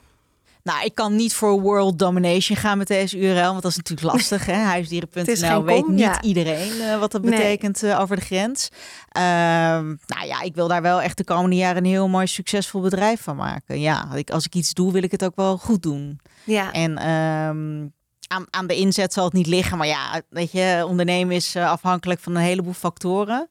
Speaker 2: Nou, ik kan niet voor world domination gaan met deze URL, want dat is natuurlijk lastig. Hè? Huisdieren.nl weet
Speaker 1: kom,
Speaker 2: niet
Speaker 1: ja.
Speaker 2: iedereen eh, wat dat
Speaker 1: Nee.
Speaker 2: betekent eh, over de grens. Ehm, nou ja, ik wil daar wel echt de komende jaren een heel mooi succesvol bedrijf van maken. Ja, ik, als ik iets doe, wil ik het ook wel goed doen.
Speaker 1: Ja,
Speaker 2: En ehm, aan, aan de inzet zal het niet liggen, maar ja, weet je, ondernemen is eh, afhankelijk van een heleboel factoren.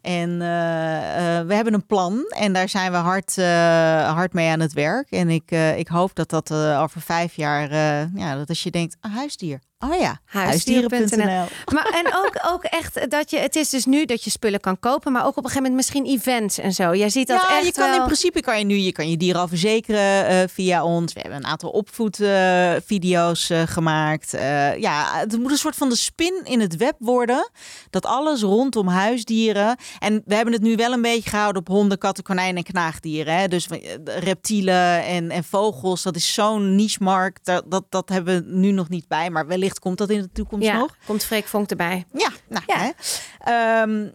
Speaker 2: En eh, eh, we hebben een plan en daar zijn we hard, eh, hard mee aan het werk. En ik, ik hoop dat dat over vijf jaar, ja, dat als je denkt, huisdier. Oh ja,
Speaker 1: Huisdieren.nl. maar en ook, ook echt dat je, het is dus nu dat je spullen kan kopen, maar ook op een gegeven moment misschien events en zo. Jij ziet dat
Speaker 2: ja,
Speaker 1: echt
Speaker 2: je kan
Speaker 1: wel-
Speaker 2: in principe kan je nu je kan je dier al verzekeren eh, via ons. We hebben een aantal opvoedvideo's eh, gemaakt. Eh, ja, het moet een soort van de spin in het web worden. Dat alles rondom huisdieren. En we hebben het nu wel een beetje gehouden op honden, katten, konijnen en knaagdieren. Hè? Dus reptielen en, en vogels. Dat is zo'n niche markt. Dat, dat, dat hebben we nu nog niet bij. Maar wellicht komt dat in de toekomst
Speaker 1: ja,
Speaker 2: nog.
Speaker 1: komt Freek Vonk erbij.
Speaker 2: Ja, nou,
Speaker 1: Ja.
Speaker 2: Hè? Ehm,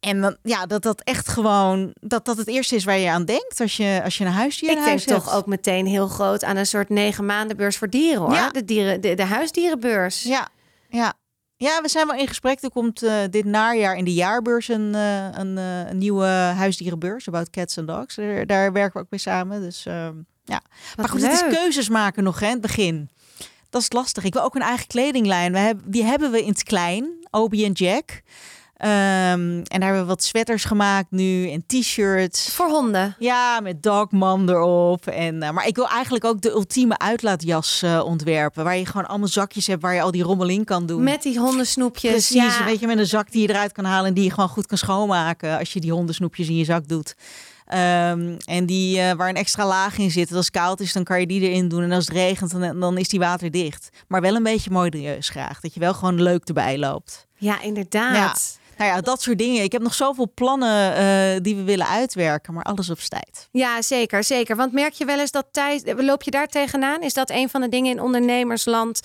Speaker 2: en dan, ja, dat dat echt gewoon, dat dat het eerste is waar je aan denkt als je, als je een huisdier
Speaker 1: Ik denk toch ook meteen heel groot aan een soort negen maanden beurs voor dieren hoor.
Speaker 2: Ja.
Speaker 1: De, dieren, de, de huisdierenbeurs.
Speaker 2: Ja, ja. Ja, we zijn wel in gesprek. Er komt eh, dit najaar in de jaarbeurs een, eh, een, eh, een nieuwe huisdierenbeurs. About cats and dogs. Daar, daar werken we ook mee samen. Dus ehm, ja.
Speaker 1: Wat
Speaker 2: maar goed, het is keuzes maken nog hè, in het begin. Dat is lastig. Ik wil ook een eigen kledinglijn. We hebben, die hebben we in het klein. Obi en Jack. Ehm, en daar hebben we wat sweaters gemaakt nu en t-shirts.
Speaker 1: Voor honden.
Speaker 2: Ja, met Dogman erop. En, eh, maar ik wil eigenlijk ook de ultieme uitlaatjas eh, ontwerpen. Waar je gewoon allemaal zakjes hebt waar je al die rommel in kan doen.
Speaker 1: Met die hondensnoepjes.
Speaker 2: Precies,
Speaker 1: ja.
Speaker 2: weet je, met een zak die je eruit kan halen en die je gewoon goed kan schoonmaken als je die hondensnoepjes in je zak doet. Ehm, en die eh, waar een extra laag in zit. Als het koud is, dan kan je die erin doen. En als het regent, dan, dan is die waterdicht. Maar wel een beetje modieus graag. Dat je wel gewoon leuk erbij loopt.
Speaker 1: Ja, inderdaad.
Speaker 2: Nou ja, dat soort dingen. Ik heb nog zoveel plannen eh, die we willen uitwerken, maar alles op tijd.
Speaker 1: Ja, zeker, zeker. Want merk je wel eens dat tijd, loop je daar tegenaan? Is dat een van de dingen in ondernemersland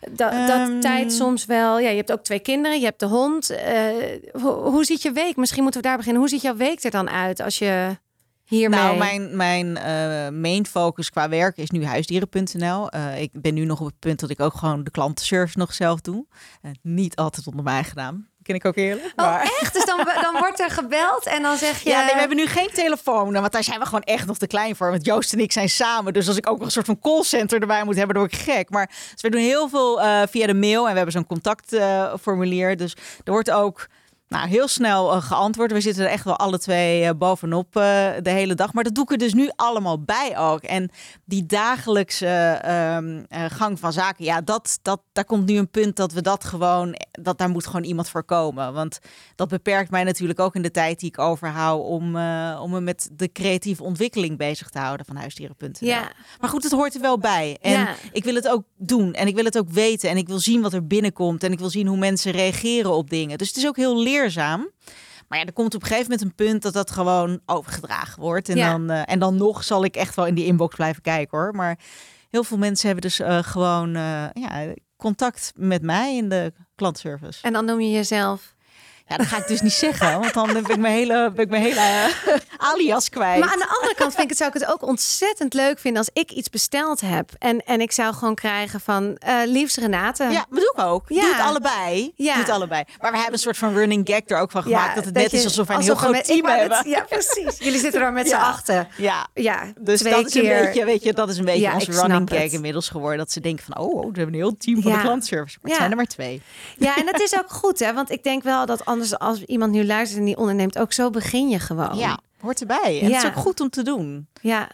Speaker 1: Dat, dat
Speaker 2: Ehm.
Speaker 1: tijd soms wel. Ja, je hebt ook twee kinderen, je hebt de hond. Eh, hoe, hoe ziet je week? Misschien moeten we daar beginnen. Hoe ziet jouw week er dan uit als je hiermee...
Speaker 2: Nou, mijn, mijn eh, main focus qua werk is nu huisdieren.nl. Eh, ik ben nu nog op het punt dat ik ook gewoon de klantenservice nog zelf doe. Eh, niet altijd onder mijn eigen naam. Ken ik ook eerlijk.
Speaker 1: Oh,
Speaker 2: Maar...
Speaker 1: echt? Dus dan, dan wordt er gebeld en dan zeg je...
Speaker 2: Ja, nee, we hebben nu geen telefoon, want daar zijn we gewoon echt nog te klein voor. Want Joost en ik zijn samen, dus als ik ook nog een soort van callcenter erbij moet hebben, dan word ik gek. Maar dus we doen heel veel via de mail en we hebben zo'n contactformulier. dus er wordt ook nou, heel snel eh, geantwoord. We zitten er echt wel alle twee eh, bovenop eh, de hele dag. Maar dat doe ik er dus nu allemaal bij ook. En die dagelijkse ehm, eh, gang van zaken, ja, dat, dat, daar komt nu een punt dat we dat gewoon, dat daar moet gewoon iemand voor komen. Want dat beperkt mij natuurlijk ook in de tijd die ik overhoud om, om me met de creatieve ontwikkeling bezig te houden van huisdieren.nl.
Speaker 1: Ja,
Speaker 2: Maar goed, het hoort er wel bij. En
Speaker 1: Ja.
Speaker 2: ik wil het ook doen en ik wil het ook weten en ik wil zien wat er binnenkomt en ik wil zien hoe mensen reageren op dingen. Dus het is ook heel leerzaam. Maar ja, er komt op een gegeven moment een punt dat dat gewoon overgedragen wordt. En,
Speaker 1: Ja.
Speaker 2: dan, eh, en dan nog zal ik echt wel in die inbox blijven kijken hoor. Maar heel veel mensen hebben dus eh, gewoon eh, ja, contact met mij in de klantservice.
Speaker 1: en dan noem je jezelf...
Speaker 2: Ja, dat ga ik dus niet zeggen, want dan ben ik mijn hele, ben ik mijn hele eh, alias kwijt.
Speaker 1: Maar aan de andere kant vind ik het, zou ik het ook ontzettend leuk vinden als ik iets besteld heb. En, en ik zou gewoon krijgen van eh liefst Renate.
Speaker 2: Ja, doe ik ook.
Speaker 1: Ja.
Speaker 2: Doe het allebei.
Speaker 1: Ja.
Speaker 2: Doe het allebei. Maar we hebben een soort van running gag er ook van gemaakt. dat het net is alsof wij een heel groot
Speaker 1: met-
Speaker 2: team hebben.
Speaker 1: ja, precies. Jullie zitten er met z'n achten.
Speaker 2: Ja.
Speaker 1: Ja,
Speaker 2: Dus dat is,
Speaker 1: keer.
Speaker 2: een beetje, weet je, dat is een beetje onze running gag
Speaker 1: het.
Speaker 2: inmiddels geworden. Dat ze denken van, oh, we hebben een heel team van de klantservice. Maar het zijn er maar twee.
Speaker 1: Ja, en dat is ook goed, hè? Want ik denk wel dat anders als iemand nu luistert en die onderneemt, ook zo begin je gewoon.
Speaker 2: Ja, hoort erbij. En het is ook goed om te doen.
Speaker 1: Ja.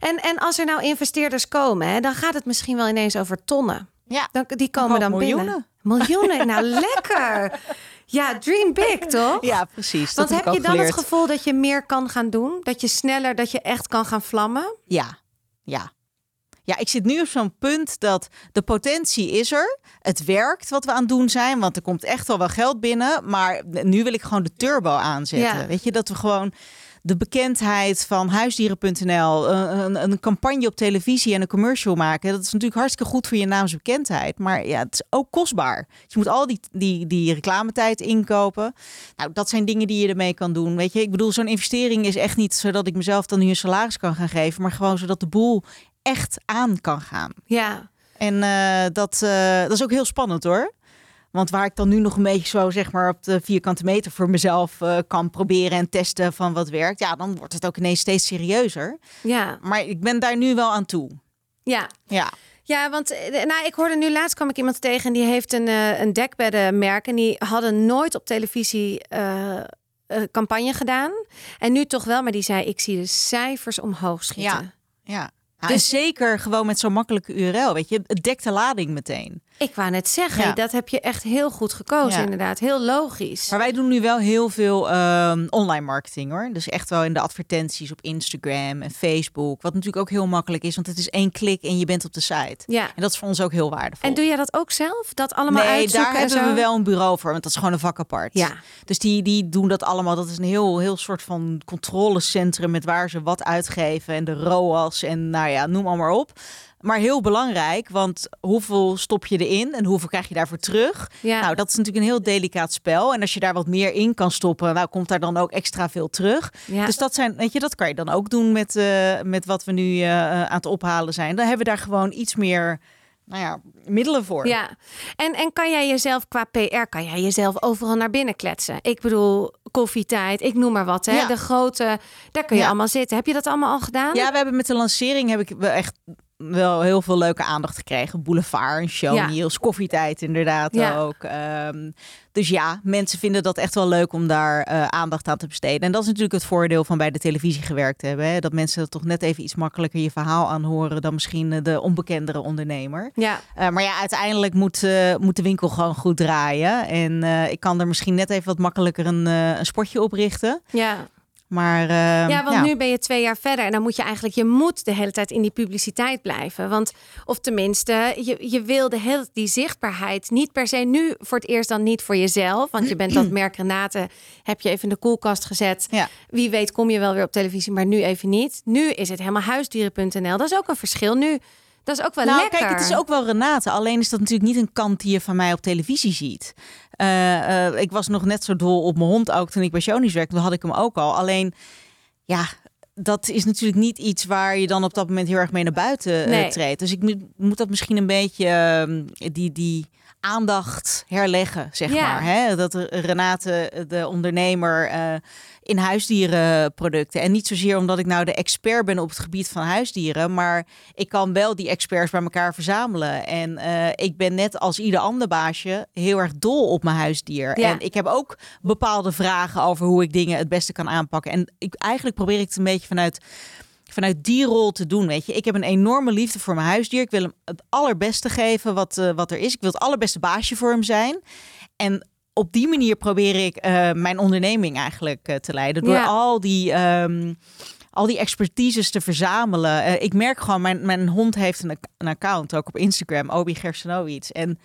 Speaker 1: En, en als er nou investeerders komen, hè, dan gaat het misschien wel ineens over tonnen.
Speaker 2: Ja.
Speaker 1: Dan, die komen dan
Speaker 2: miljoenen.
Speaker 1: binnen. Miljoenen, nou lekker. Ja, dream big, toch?
Speaker 2: Ja, precies.
Speaker 1: Want heb je dan het gevoel dat je meer kan gaan doen? Dat je sneller, dat je echt kan gaan vlammen?
Speaker 2: Ja, ja. Ja, ik zit nu op zo'n punt dat de potentie is er. Het werkt wat we aan het doen zijn, want er komt echt wel wel geld binnen. Maar nu wil ik gewoon de turbo aanzetten.
Speaker 1: Ja.
Speaker 2: Weet je, dat we gewoon de bekendheid van huisdieren.nl, een, een, een campagne op televisie en een commercial maken. Dat is natuurlijk hartstikke goed voor je naamsbekendheid. Maar ja, het is ook kostbaar. Je moet al die, die, die reclametijd inkopen. Nou, dat zijn dingen die je ermee kan doen. Weet je, ik bedoel, zo'n investering is echt niet zodat ik mezelf dan nu een salaris kan gaan geven, maar gewoon zodat de boel echt aan kan gaan.
Speaker 1: Ja.
Speaker 2: En eh, dat, eh, dat is ook heel spannend hoor. Want waar ik dan nu nog een beetje zo zeg maar op de vierkante meter voor mezelf eh, kan proberen en testen van wat werkt. Ja, dan wordt het ook ineens steeds serieuzer.
Speaker 1: Ja.
Speaker 2: Maar ik ben daar nu wel aan toe.
Speaker 1: Ja.
Speaker 2: Ja.
Speaker 1: Ja, want nou, ik hoorde nu laatst kwam ik iemand tegen en die heeft een, een dekbeddenmerk en die hadden nooit op televisie campagne gedaan. En nu toch wel, maar die zei ik zie de cijfers omhoog schieten.
Speaker 2: Ja.
Speaker 1: Dus-
Speaker 2: dus zeker gewoon met zo'n makkelijke URL, weet je, het dekt de lading meteen.
Speaker 1: Ik wou net zeggen,
Speaker 2: Ja.
Speaker 1: dat heb je echt heel goed gekozen
Speaker 2: Ja.
Speaker 1: inderdaad. Heel logisch.
Speaker 2: Maar wij doen nu wel heel veel ehm, online marketing hoor. Dus echt wel in de advertenties op Instagram en Facebook. Wat natuurlijk ook heel makkelijk is, want het is één klik en je bent op de site.
Speaker 1: Ja.
Speaker 2: En dat is voor ons ook heel waardevol.
Speaker 1: En doe jij dat ook zelf? Dat allemaal
Speaker 2: nee,
Speaker 1: uitzoeken
Speaker 2: daar
Speaker 1: en
Speaker 2: hebben
Speaker 1: zo?
Speaker 2: we wel een bureau voor, want dat is gewoon een vak apart.
Speaker 1: Ja.
Speaker 2: Dus die, die doen dat allemaal. Dat is een heel, heel soort van controlecentrum met waar ze wat uitgeven en de ROAS en nou ja, noem allemaal op. Maar heel belangrijk, want hoeveel stop je erin en hoeveel krijg je daarvoor terug?
Speaker 1: Ja.
Speaker 2: Nou, dat is natuurlijk een heel delicaat spel. En als je daar wat meer in kan stoppen, nou komt daar dan ook extra veel terug.
Speaker 1: Ja.
Speaker 2: Dus dat zijn, weet je, dat kan je dan ook doen met, eh, met wat we nu eh, aan het ophalen zijn. Dan hebben we daar gewoon iets meer, nou ja, middelen voor.
Speaker 1: Ja, en, en kan jij jezelf qua PR, kan jij jezelf overal naar binnen kletsen? Ik bedoel, koffietijd, ik noem maar wat. Hè?
Speaker 2: Ja.
Speaker 1: De grote, daar kun je
Speaker 2: Ja.
Speaker 1: allemaal zitten. Heb je dat allemaal al gedaan?
Speaker 2: Ja, we hebben met de lancering heb ik wel echt wel heel veel leuke aandacht gekregen. Boulevard, show
Speaker 1: Ja.
Speaker 2: Niels, koffietijd inderdaad
Speaker 1: Ja.
Speaker 2: ook. Ehm, dus ja, mensen vinden dat echt wel leuk om daar eh, aandacht aan te besteden. En dat is natuurlijk het voordeel van bij de televisie gewerkt te hebben. Hè? Dat mensen toch net even iets makkelijker je verhaal aanhoren dan misschien eh, de onbekendere ondernemer.
Speaker 1: Ja,
Speaker 2: Eh, maar ja, uiteindelijk moet, moet de winkel gewoon goed draaien. En ik kan er misschien net even wat makkelijker een, een sportje oprichten.
Speaker 1: ja.
Speaker 2: Maar eh,
Speaker 1: ja want nu ben je twee jaar verder en dan moet je eigenlijk, je moet de hele tijd in die publiciteit blijven. Want, of tenminste, je, je wil de hele, die zichtbaarheid niet per se nu voor het eerst dan niet voor jezelf. Want je bent dat merk Renate, heb je even in de koelkast gezet.
Speaker 2: Ja.
Speaker 1: Wie weet kom je wel weer op televisie, maar nu even niet. Nu is het helemaal huisdieren.nl. Dat is ook een verschil. Nu Dat is ook wel
Speaker 2: nou,
Speaker 1: lekker.
Speaker 2: kijk, het is ook wel Renate. Alleen is dat natuurlijk niet een kant die je van mij op televisie ziet. Uh, uh, ik was nog net zo dol op mijn hond ook toen ik bij Shonies werkte. Toen had ik hem ook al. Alleen, ja, dat is natuurlijk niet iets waar je dan op dat moment heel erg mee naar buiten
Speaker 1: Nee.
Speaker 2: treedt. Dus ik moet, moet dat misschien een beetje ehm, die, die aandacht herleggen, zeg
Speaker 1: Ja.
Speaker 2: maar. Hè? Dat Renate, de ondernemer, eh, in huisdierenproducten. En niet zozeer omdat ik nou de expert ben op het gebied van huisdieren, maar ik kan wel die experts bij elkaar verzamelen. En eh, ik ben net als ieder ander baasje heel erg dol op mijn huisdier.
Speaker 1: Ja.
Speaker 2: En ik heb ook bepaalde vragen over hoe ik dingen het beste kan aanpakken. En ik, eigenlijk probeer ik het een beetje vanuit vanuit die rol te doen. Weet je, ik heb een enorme liefde voor mijn huisdier. Ik wil hem het allerbeste geven wat, eh, wat er is. Ik wil het allerbeste baasje voor hem zijn. En op die manier probeer ik eh, mijn onderneming eigenlijk eh, te leiden. Door
Speaker 1: Ja.
Speaker 2: al die. ehm, al die expertises te verzamelen. Ik merk gewoon, mijn, mijn hond heeft een, een account ook op Instagram, Obi Gersenowitz. En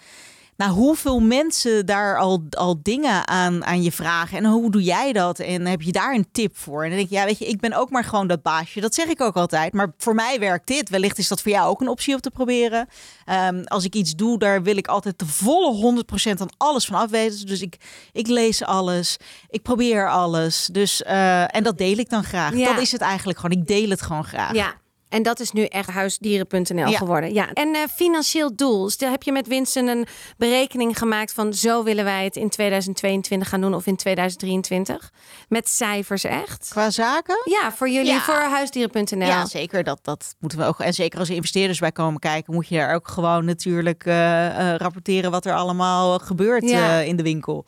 Speaker 2: nou, hoeveel mensen daar al, al dingen aan, aan je vragen. En hoe doe jij dat? En heb je daar een tip voor? En dan denk ik, ja, weet je, ik ben ook maar gewoon dat baasje. Dat zeg ik ook altijd. Maar voor mij werkt dit. Wellicht is dat voor jou ook een optie om te proberen. Ehm, als ik iets doe, daar wil ik altijd de volle 100% aan alles van afweten. Dus ik, ik lees alles. Ik probeer alles. Dus, eh, en dat deel ik dan graag.
Speaker 1: Ja.
Speaker 2: Dat is het eigenlijk gewoon. Ik deel het gewoon graag.
Speaker 1: Ja. En dat is nu echt huisdieren.nl
Speaker 2: Ja.
Speaker 1: geworden. Ja. En eh, financieel doel. Stel, heb je met Winston een berekening gemaakt van zo willen wij het in 2022 gaan doen of in 2023? Met cijfers echt?
Speaker 2: Qua zaken?
Speaker 1: Ja, voor jullie,
Speaker 2: Ja.
Speaker 1: voor huisdieren.nl.
Speaker 2: Ja, zeker. Dat, dat moeten we ook. En zeker als er investeerders bij komen kijken, moet je daar ook gewoon natuurlijk eh, eh, rapporteren wat er allemaal gebeurt
Speaker 1: Ja.
Speaker 2: in de winkel.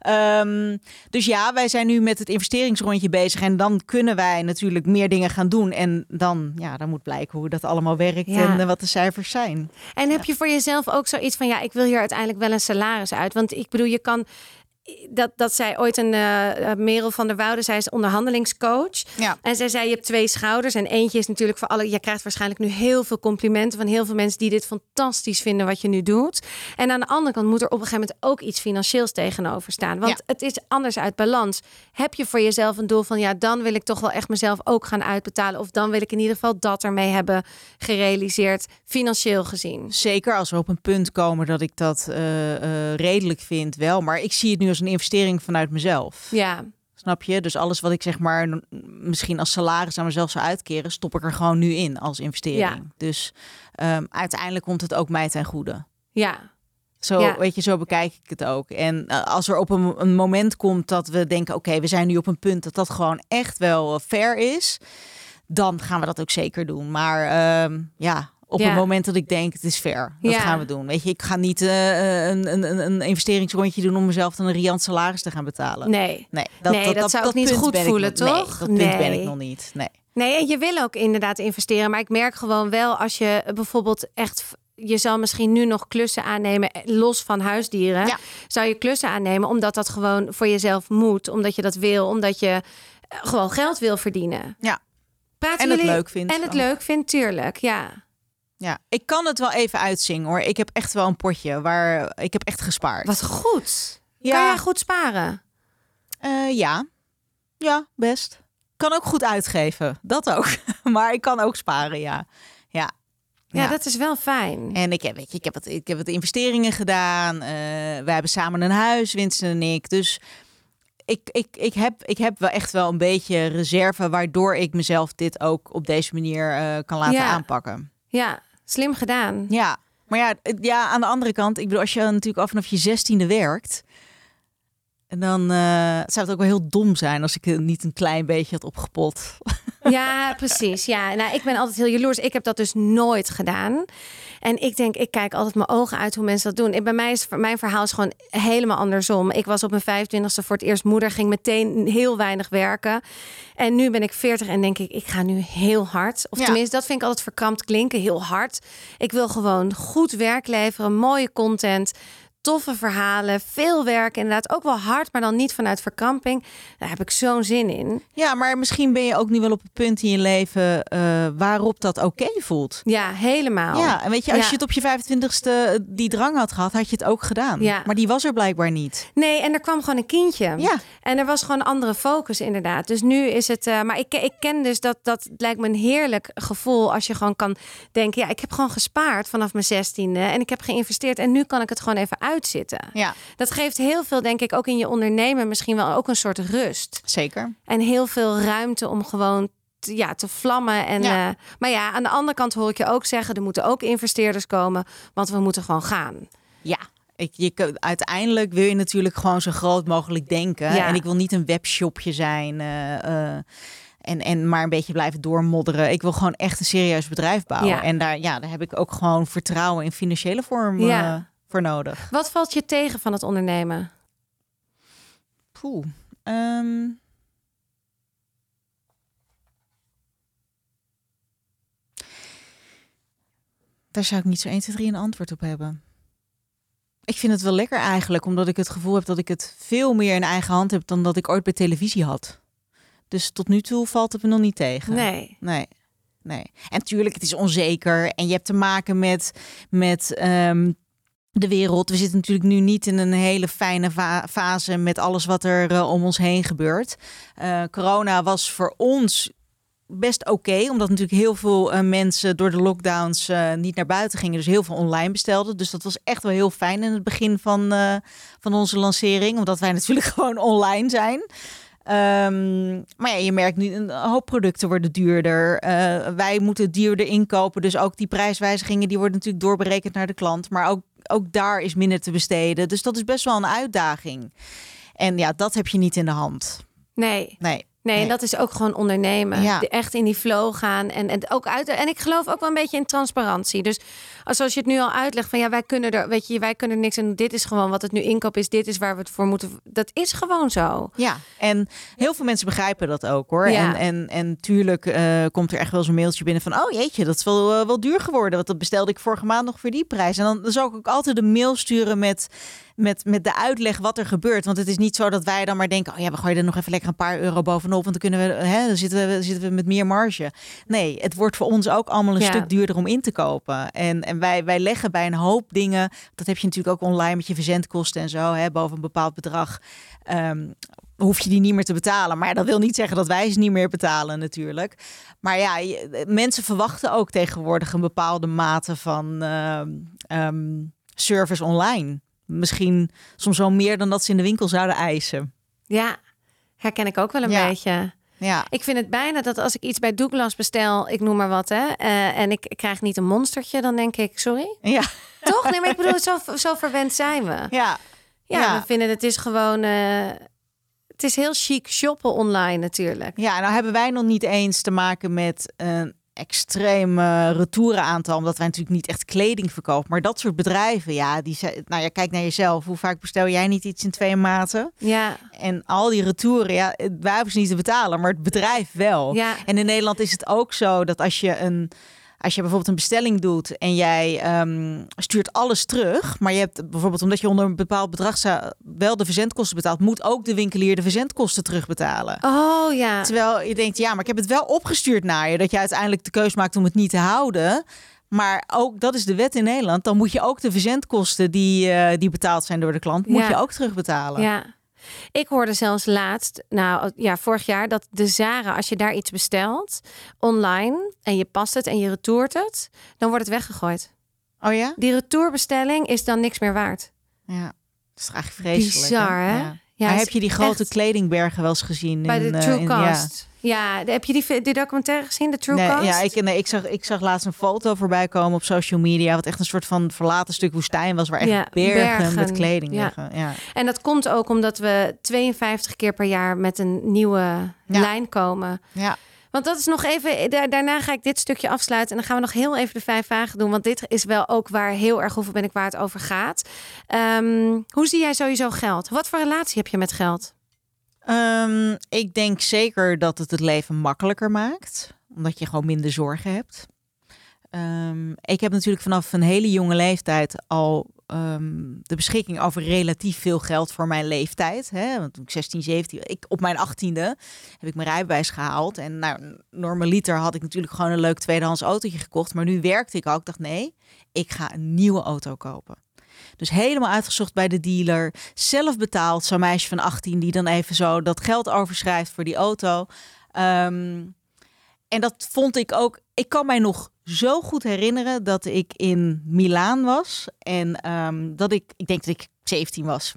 Speaker 2: Ehm, dus ja, wij zijn nu met het investeringsrondje bezig. En dan kunnen wij natuurlijk meer dingen gaan doen. En dan, ja, dan moet blijken hoe dat allemaal werkt
Speaker 1: Ja.
Speaker 2: en eh, wat de cijfers zijn.
Speaker 1: En heb je voor jezelf ook zoiets van, ja, ik wil hier uiteindelijk wel een salaris uit? Want ik bedoel, je kan... Dat, dat zei ooit een eh, Merel van der Woude, zij is onderhandelingscoach.
Speaker 2: Ja.
Speaker 1: En zij zei, je hebt twee schouders. En eentje is natuurlijk voor alle... Je krijgt waarschijnlijk nu heel veel complimenten... van heel veel mensen die dit fantastisch vinden wat je nu doet. En aan de andere kant moet er op een gegeven moment ook iets financieels tegenover staan. Want
Speaker 2: Ja.
Speaker 1: het is anders uit balans. Heb je voor jezelf een doel van... ja, dan wil ik toch wel echt mezelf ook gaan uitbetalen... of dan wil ik in ieder geval dat ermee hebben gerealiseerd... financieel gezien.
Speaker 2: Zeker als we op een punt komen dat ik dat eh, redelijk vind, wel. Maar ik zie het nu als een investering vanuit mezelf.
Speaker 1: Ja,
Speaker 2: Snap je? Dus alles wat ik zeg maar misschien als salaris aan mezelf zou uitkeren, stop ik er gewoon nu in als investering.
Speaker 1: Ja.
Speaker 2: Dus ehm, uiteindelijk komt het ook mij ten goede.
Speaker 1: ja,
Speaker 2: Zo,
Speaker 1: Ja.
Speaker 2: weet je, zo bekijk ik het ook. En eh, als er op een, een moment komt dat we denken, oké, we zijn nu op een punt dat dat gewoon echt wel eh, fair is, dan gaan we dat ook zeker doen. Maar ehm, ja, op
Speaker 1: Ja.
Speaker 2: het moment dat ik denk, het is fair, dat
Speaker 1: Ja.
Speaker 2: gaan we doen. Weet je, ik ga niet eh, een, een, een, een investeringsrondje doen om mezelf dan een riant salaris te gaan betalen.
Speaker 1: nee.
Speaker 2: Nee,
Speaker 1: Nee, dat zou ook niet goed voelen,
Speaker 2: nog-
Speaker 1: toch?
Speaker 2: Nee, dat punt ben ik nog niet. Nee.
Speaker 1: Nee, en je wil ook inderdaad investeren. Maar ik merk gewoon wel als je bijvoorbeeld echt. Je zal misschien nu nog klussen aannemen, eh, los van huisdieren.
Speaker 2: Ja.
Speaker 1: Zou je klussen aannemen omdat dat gewoon voor jezelf moet, omdat je dat wil, omdat je eh, gewoon geld wil verdienen.
Speaker 2: Ja.
Speaker 1: Praten
Speaker 2: En het
Speaker 1: jullie-
Speaker 2: leuk vindt
Speaker 1: En het
Speaker 2: ook.
Speaker 1: leuk vindt, tuurlijk. Ja.
Speaker 2: Ja, ik kan het wel even uitzingen hoor. Ik heb echt wel een potje waar ik heb echt gespaard.
Speaker 1: Wat goed.
Speaker 2: Ja.
Speaker 1: Kan jij goed sparen?
Speaker 2: Eh, ja, ja, best. Kan ook goed uitgeven, dat ook. maar ik kan ook sparen, ja. Ja.
Speaker 1: Ja, dat is wel fijn.
Speaker 2: En ik heb, weet je, ik heb wat, ik heb wat investeringen gedaan. Eh we hebben samen een huis, Winston en ik. Dus ik, ik, ik, heb, ik heb wel echt wel een beetje reserve, waardoor ik mezelf dit ook op deze manier eh, kan laten
Speaker 1: Ja.
Speaker 2: aanpakken.
Speaker 1: Ja, slim gedaan.
Speaker 2: Ja, maar ja, ja, aan de andere kant, ik bedoel, als je natuurlijk al vanaf je zestiende werkt, en dan eh, zou het ook wel heel dom zijn als ik het niet een klein beetje had opgepot.
Speaker 1: Ja, precies. Ja, nou, ik ben altijd heel jaloers. Ik heb dat dus nooit gedaan. En ik denk, ik kijk altijd mijn ogen uit hoe mensen dat doen. En bij mij is mijn verhaal is gewoon helemaal andersom. Ik was op mijn 25ste voor het eerst moeder, ging meteen heel weinig werken. En nu ben ik 40 en denk ik, ik ga nu heel hard. Of
Speaker 2: Ja.
Speaker 1: tenminste, dat vind ik altijd verkrampt klinken, heel hard. Ik wil gewoon goed werk leveren, mooie content toffe verhalen, veel werk, inderdaad ook wel hard, maar dan niet vanuit verkramping. Daar heb ik zo'n zin in.
Speaker 2: Ja, maar misschien ben je ook nu wel op het punt in je leven uh, waarop dat oké voelt.
Speaker 1: Ja, helemaal.
Speaker 2: Ja, en weet je, als je het op je 25ste die drang had gehad, had je het ook gedaan. Ja. Maar die was er blijkbaar niet.
Speaker 1: Nee, en er kwam gewoon een kindje. Ja. En er was gewoon een andere focus inderdaad. Dus nu is het, uh, maar ik, ik ken dus dat, dat lijkt me een heerlijk gevoel als je gewoon kan denken, ja, ik heb gewoon gespaard vanaf mijn zestiende en ik heb geïnvesteerd en nu kan ik het gewoon even uitzitten. Ja. Dat geeft heel veel, denk ik, ook in je ondernemen misschien wel ook een soort rust.
Speaker 2: Zeker.
Speaker 1: En heel veel ruimte om gewoon te, ja, te vlammen. En, ja. Uh, maar ja, aan de andere kant hoor ik je ook zeggen, er moeten ook investeerders komen, want we moeten gewoon gaan.
Speaker 2: Ja, ik, je, uiteindelijk wil je natuurlijk gewoon zo groot mogelijk denken. Ja. En ik wil niet een webshopje zijn. Uh, uh, en, en maar een beetje blijven doormodderen. Ik wil gewoon echt een serieus bedrijf bouwen. Ja. En daar, ja, daar heb ik ook gewoon vertrouwen in financiële vorm ja. Voor nodig.
Speaker 1: Wat valt je tegen van het ondernemen?
Speaker 2: Poeh. Um... Daar zou ik niet zo 1, 2, 3 een antwoord op hebben. Ik vind het wel lekker eigenlijk, omdat ik het gevoel heb dat ik het veel meer in eigen hand heb dan dat ik ooit bij televisie had. Dus tot nu toe valt het me nog niet tegen.
Speaker 1: Nee.
Speaker 2: Nee. Nee. En natuurlijk, het is onzeker. En je hebt te maken met, met um, de wereld. We zitten natuurlijk nu niet in een hele fijne fase met alles wat er uh, om ons heen gebeurt. Uh, corona was voor ons best oké, omdat natuurlijk heel veel uh, mensen door de lockdowns niet naar buiten gingen, dus heel veel online bestelden. Dus dat was echt wel heel fijn in het begin van, van onze lancering, omdat wij natuurlijk gewoon online zijn. Um, maar ja, je merkt nu een hoop producten worden duurder. wij moeten duurder inkopen, dus ook die prijswijzigingen die worden natuurlijk doorberekend naar de klant, maar ook ook daar is minder te besteden. Dus dat is best wel een uitdaging. En ja, dat heb je niet in de hand.
Speaker 1: Nee.
Speaker 2: Nee.
Speaker 1: Nee, en dat is ook gewoon ondernemen. Ja. Echt in die flow gaan. En, en ook uit. En ik geloof ook wel een beetje in transparantie. Dus als je het nu al uitlegt van ja, wij kunnen er, weet je, wij kunnen er niks en dit is gewoon wat het nu inkoop is. Dit is waar we het voor moeten. Dat is gewoon zo.
Speaker 2: Ja, en heel veel mensen begrijpen dat ook hoor. Ja. En, en, en tuurlijk uh, komt er echt wel zo'n mailtje binnen van oh jeetje, dat is wel, uh, wel duur geworden. Want dat bestelde ik vorige maand nog voor die prijs. En dan, dan zou ik ook altijd een mail sturen met met, met de uitleg wat er gebeurt. Want het is niet zo dat wij dan maar denken: oh ja, we gooien er nog even lekker een paar euro bovenop. Want dan kunnen we, hè, dan zitten we, zitten we met meer marge. Nee, het wordt voor ons ook allemaal een stuk duurder om in te kopen. En, en wij, wij leggen bij een hoop dingen. Dat heb je natuurlijk ook online met je verzendkosten en zo, hè, boven een bepaald bedrag. Um, hoef je die niet meer te betalen. Maar dat wil niet zeggen dat wij ze niet meer betalen natuurlijk. Maar ja, mensen verwachten ook tegenwoordig een bepaalde mate van uh, um, service online misschien soms wel meer dan dat ze in de winkel zouden eisen.
Speaker 1: Ja, herken ik ook wel een beetje. Ja. Ik vind het bijna dat als ik iets bij Douglas bestel, ik noem maar wat, hè, uh, en ik, ik, krijg niet een monstertje, dan denk ik, sorry.
Speaker 2: Ja.
Speaker 1: Toch? Nee, maar ik bedoel, zo, zo verwend zijn we.
Speaker 2: Ja.
Speaker 1: Ja, we vinden het is gewoon. Uh, het is heel chic shoppen online natuurlijk.
Speaker 2: Ja, nou hebben wij nog niet eens te maken met een extreem uh, retourenaantal, omdat wij natuurlijk niet echt kleding verkopen. Maar dat soort bedrijven, ja, die nou ja, kijk naar jezelf. Hoe vaak bestel jij niet iets in twee maten?
Speaker 1: Ja.
Speaker 2: En al die retouren, ja, wij hoeven ze niet te betalen, maar het bedrijf wel.
Speaker 1: Ja.
Speaker 2: En in Nederland is het ook zo dat als je een als je bijvoorbeeld een bestelling doet en jij um, stuurt alles terug, maar je hebt bijvoorbeeld omdat je onder een bepaald bedrag wel de verzendkosten betaalt, moet ook de winkelier de verzendkosten terugbetalen.
Speaker 1: Oh ja.
Speaker 2: Terwijl je denkt, ja, maar ik heb het wel opgestuurd naar je, dat je uiteindelijk de keus maakt om het niet te houden. Maar ook dat is de wet in Nederland. Dan moet je ook de verzendkosten die, uh, die betaald zijn door de klant, moet je ook terugbetalen.
Speaker 1: Ja. Ik hoorde zelfs laatst, nou ja, vorig jaar, dat de Zara, als je daar iets bestelt online en je past het en je retourt het, dan wordt het weggegooid.
Speaker 2: Oh ja?
Speaker 1: Die retourbestelling is dan niks meer waard.
Speaker 2: Ja, dat is eigenlijk vreselijk.
Speaker 1: Bizar, hè? Ja.
Speaker 2: Ja, heb je die grote kledingbergen wel eens gezien?
Speaker 1: Bij in, de True uh, Cost. Ja, heb je die, die documentaire gezien, de True
Speaker 2: nee? Ja, ik, nee, ik, zag, ik zag laatst een foto voorbij komen op social media... wat echt een soort van verlaten stuk woestijn was... waar echt ja, bergen, met kleding ja. liggen. Ja.
Speaker 1: En dat komt ook omdat we 52 keer per jaar met een nieuwe lijn komen.
Speaker 2: Ja.
Speaker 1: Want dat is nog even, daarna ga ik dit stukje afsluiten. En dan gaan we nog heel even de vijf vragen doen. Want dit is wel ook waar heel erg hoeveel ben ik waar het over gaat. Um, hoe zie jij sowieso geld? Wat voor relatie heb je met geld?
Speaker 2: Um, ik denk zeker dat het het leven makkelijker maakt. Omdat je gewoon minder zorgen hebt. Ehm, ik heb natuurlijk vanaf een hele jonge leeftijd al ehm, de beschikking over relatief veel geld voor mijn leeftijd. Hè? Want toen ik 16, 17, ik, op mijn 18e heb ik mijn rijbewijs gehaald. En nou, normaliter had ik natuurlijk gewoon een leuk tweedehands autootje gekocht. Maar nu werkte ik ook. Ik dacht, nee, ik ga een nieuwe auto kopen. Dus helemaal uitgezocht bij de dealer. Zelf betaald, zo'n meisje van 18 die dan even zo dat geld overschrijft voor die auto. Ehm, en dat vond ik ook. Ik kan mij nog zo goed herinneren dat ik in Milaan was. En ehm, dat ik, ik denk dat ik 17 was.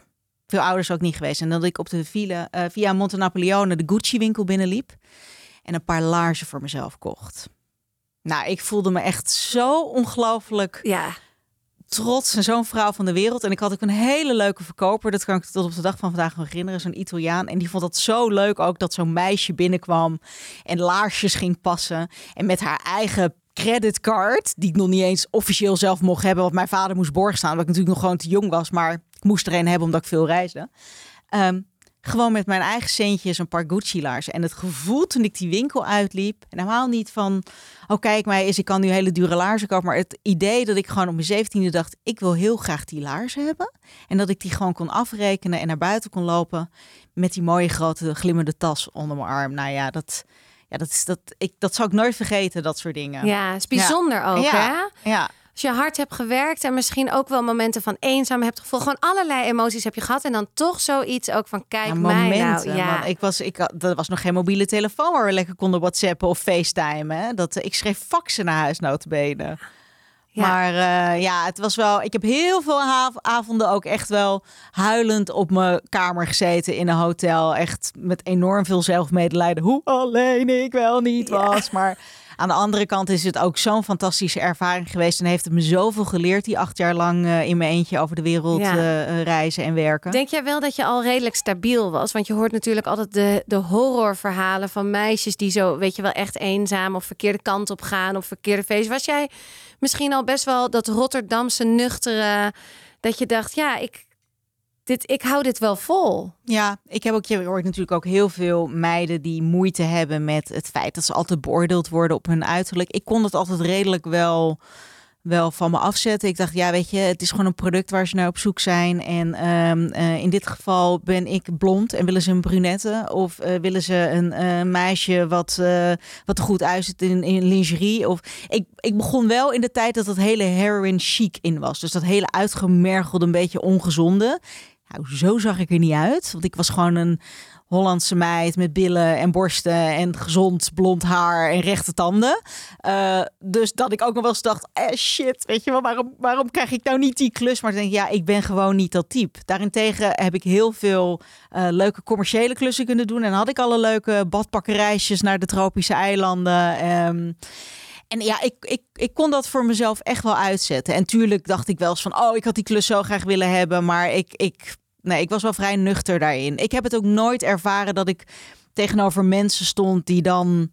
Speaker 2: Veel ouders ook niet geweest. En dat ik op de villa, uh, via Monte Napoleone de Gucci winkel binnenliep. En een paar laarzen voor mezelf kocht. Nou, ik voelde me echt zo ongelooflijk
Speaker 1: ja
Speaker 2: trots en zo'n vrouw van de wereld. En ik had ook een hele leuke verkoper. Dat kan ik tot op de dag van vandaag nog herinneren. Zo'n Italiaan. En die vond dat zo leuk ook dat zo'n meisje binnenkwam en laarsjes ging passen. En met haar eigen creditcard, die ik nog niet eens officieel zelf mocht hebben. Want mijn vader moest borg staan, omdat ik natuurlijk nog gewoon te jong was. Maar ik moest er een hebben omdat ik veel reisde. Ehm, gewoon met mijn eigen centjes een paar Gucci laarzen. En het gevoel toen ik die winkel uitliep, en helemaal niet van, oh kijk mij is, ik kan nu hele dure laarzen kopen. Maar het idee dat ik gewoon op mijn zeventiende dacht, ik wil heel graag die laarzen hebben. En dat ik die gewoon kon afrekenen en naar buiten kon lopen met die mooie grote glimmende tas onder mijn arm. Nou ja, dat, ja, dat, is, dat, ik, dat zou ik nooit vergeten, dat soort dingen.
Speaker 1: Ja, het is bijzonder ook
Speaker 2: ja.
Speaker 1: hè?
Speaker 2: Ja
Speaker 1: als je hard hebt gewerkt en misschien ook wel momenten van eenzaam hebt gevoeld. Gewoon allerlei emoties heb je gehad. En dan toch zoiets ook van kijk ja, mij nou. Ja.
Speaker 2: ik was, ik, er was nog geen mobiele telefoon waar we lekker konden whatsappen of facetimen. Dat, ik schreef faxen naar huis notabene. Ja. Maar uh, ja, het was wel. Ik heb heel veel avonden ook echt wel huilend op mijn kamer gezeten in een hotel. Echt met enorm veel zelfmedelijden. Hoe alleen ik wel niet was. Maar aan de andere kant is het ook zo'n fantastische ervaring geweest. En heeft het me zoveel geleerd die acht jaar lang uh, in mijn eentje over de wereld uh, reizen en werken.
Speaker 1: Denk jij wel dat je al redelijk stabiel was? Want je hoort natuurlijk altijd de, de horrorverhalen van meisjes die zo, weet je wel, echt eenzaam of verkeerde kant op gaan of verkeerde feest. Was jij misschien al best wel dat Rotterdamse nuchtere, dat je dacht, ja, ik, dit, ik hou dit wel vol.
Speaker 2: Ja, ik heb ook, je hoort natuurlijk ook heel veel meiden die moeite hebben met het feit dat ze altijd beoordeeld worden op hun uiterlijk. Ik kon het altijd redelijk wel, wel van me afzetten. Ik dacht, ja, weet je, het is gewoon een product waar ze naar op zoek zijn. En ehm, eh, in dit geval ben ik blond en willen ze een brunette. Of uh, willen ze een uh, meisje wat, wat er goed uitziet in, in lingerie. Of ik, ik begon wel in de tijd dat dat hele heroin chic in was. Dus dat hele uitgemergelde, een beetje ongezonde. Nou, zo zag ik er niet uit. Want ik was gewoon een Hollandse meid met billen en borsten en gezond blond haar en rechte tanden. Uh, dus dat ik ook nog wel eens dacht, eh, shit, weet je wel, waarom, waarom krijg ik nou niet die klus? Maar denk, ja, ik ben gewoon niet dat type. Daarentegen heb ik heel veel uh, leuke commerciële klussen kunnen doen. En had ik alle leuke badpakkerijsjes naar de tropische eilanden. Um, en ja, ik, ik, ik kon dat voor mezelf echt wel uitzetten. En tuurlijk dacht ik wel eens van, oh, ik had die klus zo graag willen hebben. Maar ik, ik nee, ik was wel vrij nuchter daarin. Ik heb het ook nooit ervaren dat ik tegenover mensen stond die dan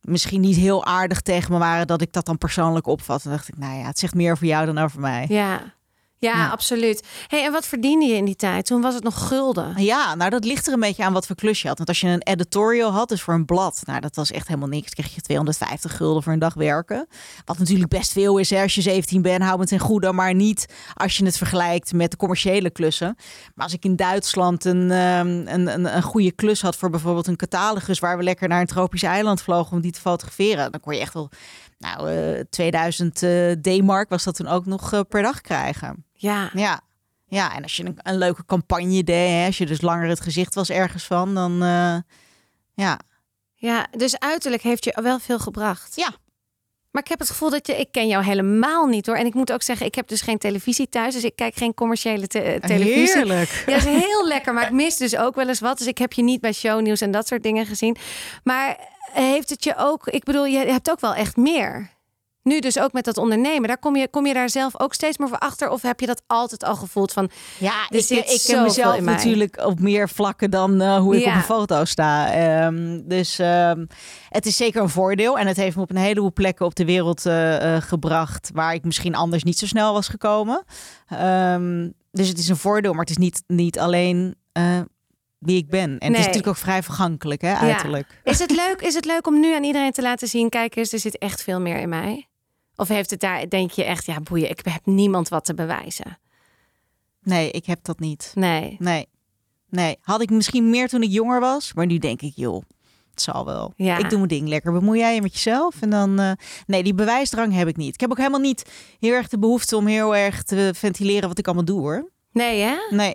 Speaker 2: misschien niet heel aardig tegen me waren, dat ik dat dan persoonlijk opvat. En dacht ik, nou ja, het zegt meer over jou dan over mij.
Speaker 1: Ja. Ja, absoluut. Hey, en wat verdiende je in die tijd? Toen was het nog gulden.
Speaker 2: Ja, nou dat ligt er een beetje aan wat voor klus je had. Want als je een editorial had, dus voor een blad, nou dat was echt helemaal niks. kreeg je 250 gulden voor een dag werken. Wat natuurlijk best veel is hè, als je 17 bent, hou het ten goede. Maar niet als je het vergelijkt met de commerciële klussen. Maar als ik in Duitsland een, um, een, een, een goede klus had voor bijvoorbeeld een catalogus waar we lekker naar een tropisch eiland vlogen om die te fotograferen, dan kon je echt wel nou, uh, 2000 uh, D-mark was dat toen ook nog uh, per dag krijgen.
Speaker 1: Ja.
Speaker 2: Ja. Ja, en als je een, een leuke campagne deed, hè, als je dus langer het gezicht was ergens van, dan ja.
Speaker 1: Ja, dus uiterlijk heeft je wel veel gebracht.
Speaker 2: Ja.
Speaker 1: Maar ik heb het gevoel dat je, ik ken jou helemaal niet hoor. En ik moet ook zeggen, ik heb dus geen televisie thuis, dus ik kijk geen commerciële te televisie.
Speaker 2: Heerlijk.
Speaker 1: Ja, is heel lekker, maar ik mis dus ook wel eens wat. Dus ik heb je niet bij shownieuws en dat soort dingen gezien. Maar heeft het je ook, ik bedoel, je hebt ook wel echt meer. Nu dus ook met dat ondernemen, daar kom je, kom je daar zelf ook steeds meer voor achter? Of heb je dat altijd al gevoeld van...
Speaker 2: Ja, ik, ik ken mezelf natuurlijk op meer vlakken dan uh, hoe ik op een foto sta. Um, dus um, het is zeker een voordeel. En het heeft me op een heleboel plekken op de wereld uh, uh, gebracht... waar ik misschien anders niet zo snel was gekomen. Um, dus het is een voordeel, maar het is niet, niet alleen wie ik ben. En nee. het is natuurlijk ook vrij vergankelijk, hè, uiterlijk.
Speaker 1: Ja. Is, het leuk, is het leuk om nu aan iedereen te laten zien... kijk eens, er zit echt veel meer in mij? Of heeft het daar, denk je echt, ja boeien, ik heb niemand wat te bewijzen.
Speaker 2: Nee, ik heb dat niet.
Speaker 1: Nee.
Speaker 2: Nee. Nee. Had ik misschien meer toen ik jonger was. Maar nu denk ik, joh, het zal wel.
Speaker 1: Ja.
Speaker 2: Ik doe mijn ding lekker. Bemoei jij je met jezelf? En dan... eh, nee, die bewijsdrang heb ik niet. Ik heb ook helemaal niet heel erg de behoefte om heel erg te ventileren wat ik allemaal doe, hoor.
Speaker 1: Nee, hè?
Speaker 2: Nee.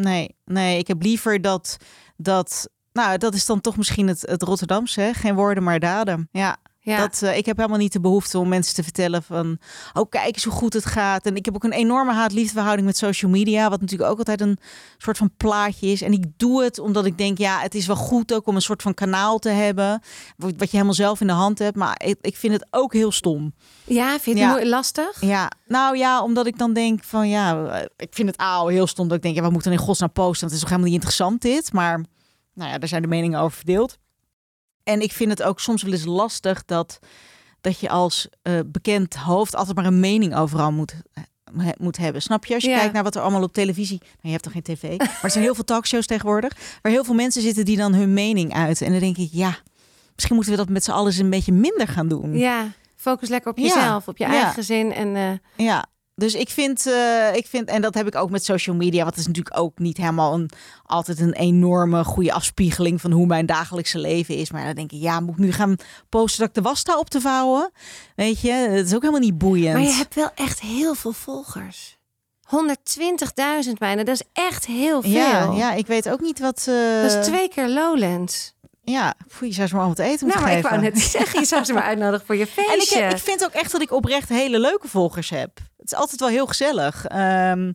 Speaker 2: Nee. Nee. Ik heb liever dat... dat nou, dat is dan toch misschien het, het Rotterdamse. Geen woorden, maar daden. Ja.
Speaker 1: Ja.
Speaker 2: Dat, eh, ik heb helemaal niet de behoefte om mensen te vertellen van... oh, kijk eens hoe goed het gaat. En ik heb ook een enorme haat-liefdeverhouding met social media... wat natuurlijk ook altijd een soort van plaatje is. En ik doe het omdat ik denk, ja, het is wel goed ook... om een soort van kanaal te hebben... wat je helemaal zelf in de hand hebt. Maar ik, ik vind het ook heel stom.
Speaker 1: ja, vind je het
Speaker 2: Ja.
Speaker 1: moe- lastig?
Speaker 2: Ja, nou ja, omdat ik dan denk van... ja, eh, ik vind het A, heel stom dat ik denk... ja, wat moet dan in godsnaam posten? Want het is toch helemaal niet interessant dit? Maar nou ja, daar zijn de meningen over verdeeld. En ik vind het ook soms wel eens lastig dat, dat je als eh, bekend hoofd altijd maar een mening overal moet, he- moet hebben. Snap je? Als je
Speaker 1: Ja.
Speaker 2: kijkt naar wat er allemaal op televisie... Nou, je hebt toch geen tv? Maar er zijn heel veel talkshows tegenwoordig... waar heel veel mensen zitten die dan hun mening uiten. En dan denk ik, ja, misschien moeten we dat met z'n allen eens een beetje minder gaan doen.
Speaker 1: Ja, focus lekker op
Speaker 2: Ja.
Speaker 1: jezelf, op je eigen gezin. En eh,
Speaker 2: Ja, dus ik vind, eh, ik vind, en dat heb ik ook met social media, wat is natuurlijk ook niet helemaal een, altijd een enorme goede afspiegeling van hoe mijn dagelijkse leven is. Maar dan denk ik, ja, moet ik nu gaan posten dat ik de was sta op te vouwen? Weet je, het is ook helemaal niet boeiend.
Speaker 1: maar je hebt wel echt heel veel volgers. 120.000 bijna, dat is echt heel veel.
Speaker 2: ja, ja, ik weet ook niet wat. eh,
Speaker 1: Dat is twee keer Lowlands.
Speaker 2: Ja, je zou ze maar wat eten
Speaker 1: Nou,
Speaker 2: moeten
Speaker 1: maar ik wou net zeggen, je zou ze maar uitnodigen voor je feestje.
Speaker 2: En ik, ik vind ook echt dat ik oprecht hele leuke volgers heb. Het is altijd wel heel gezellig. Ehm,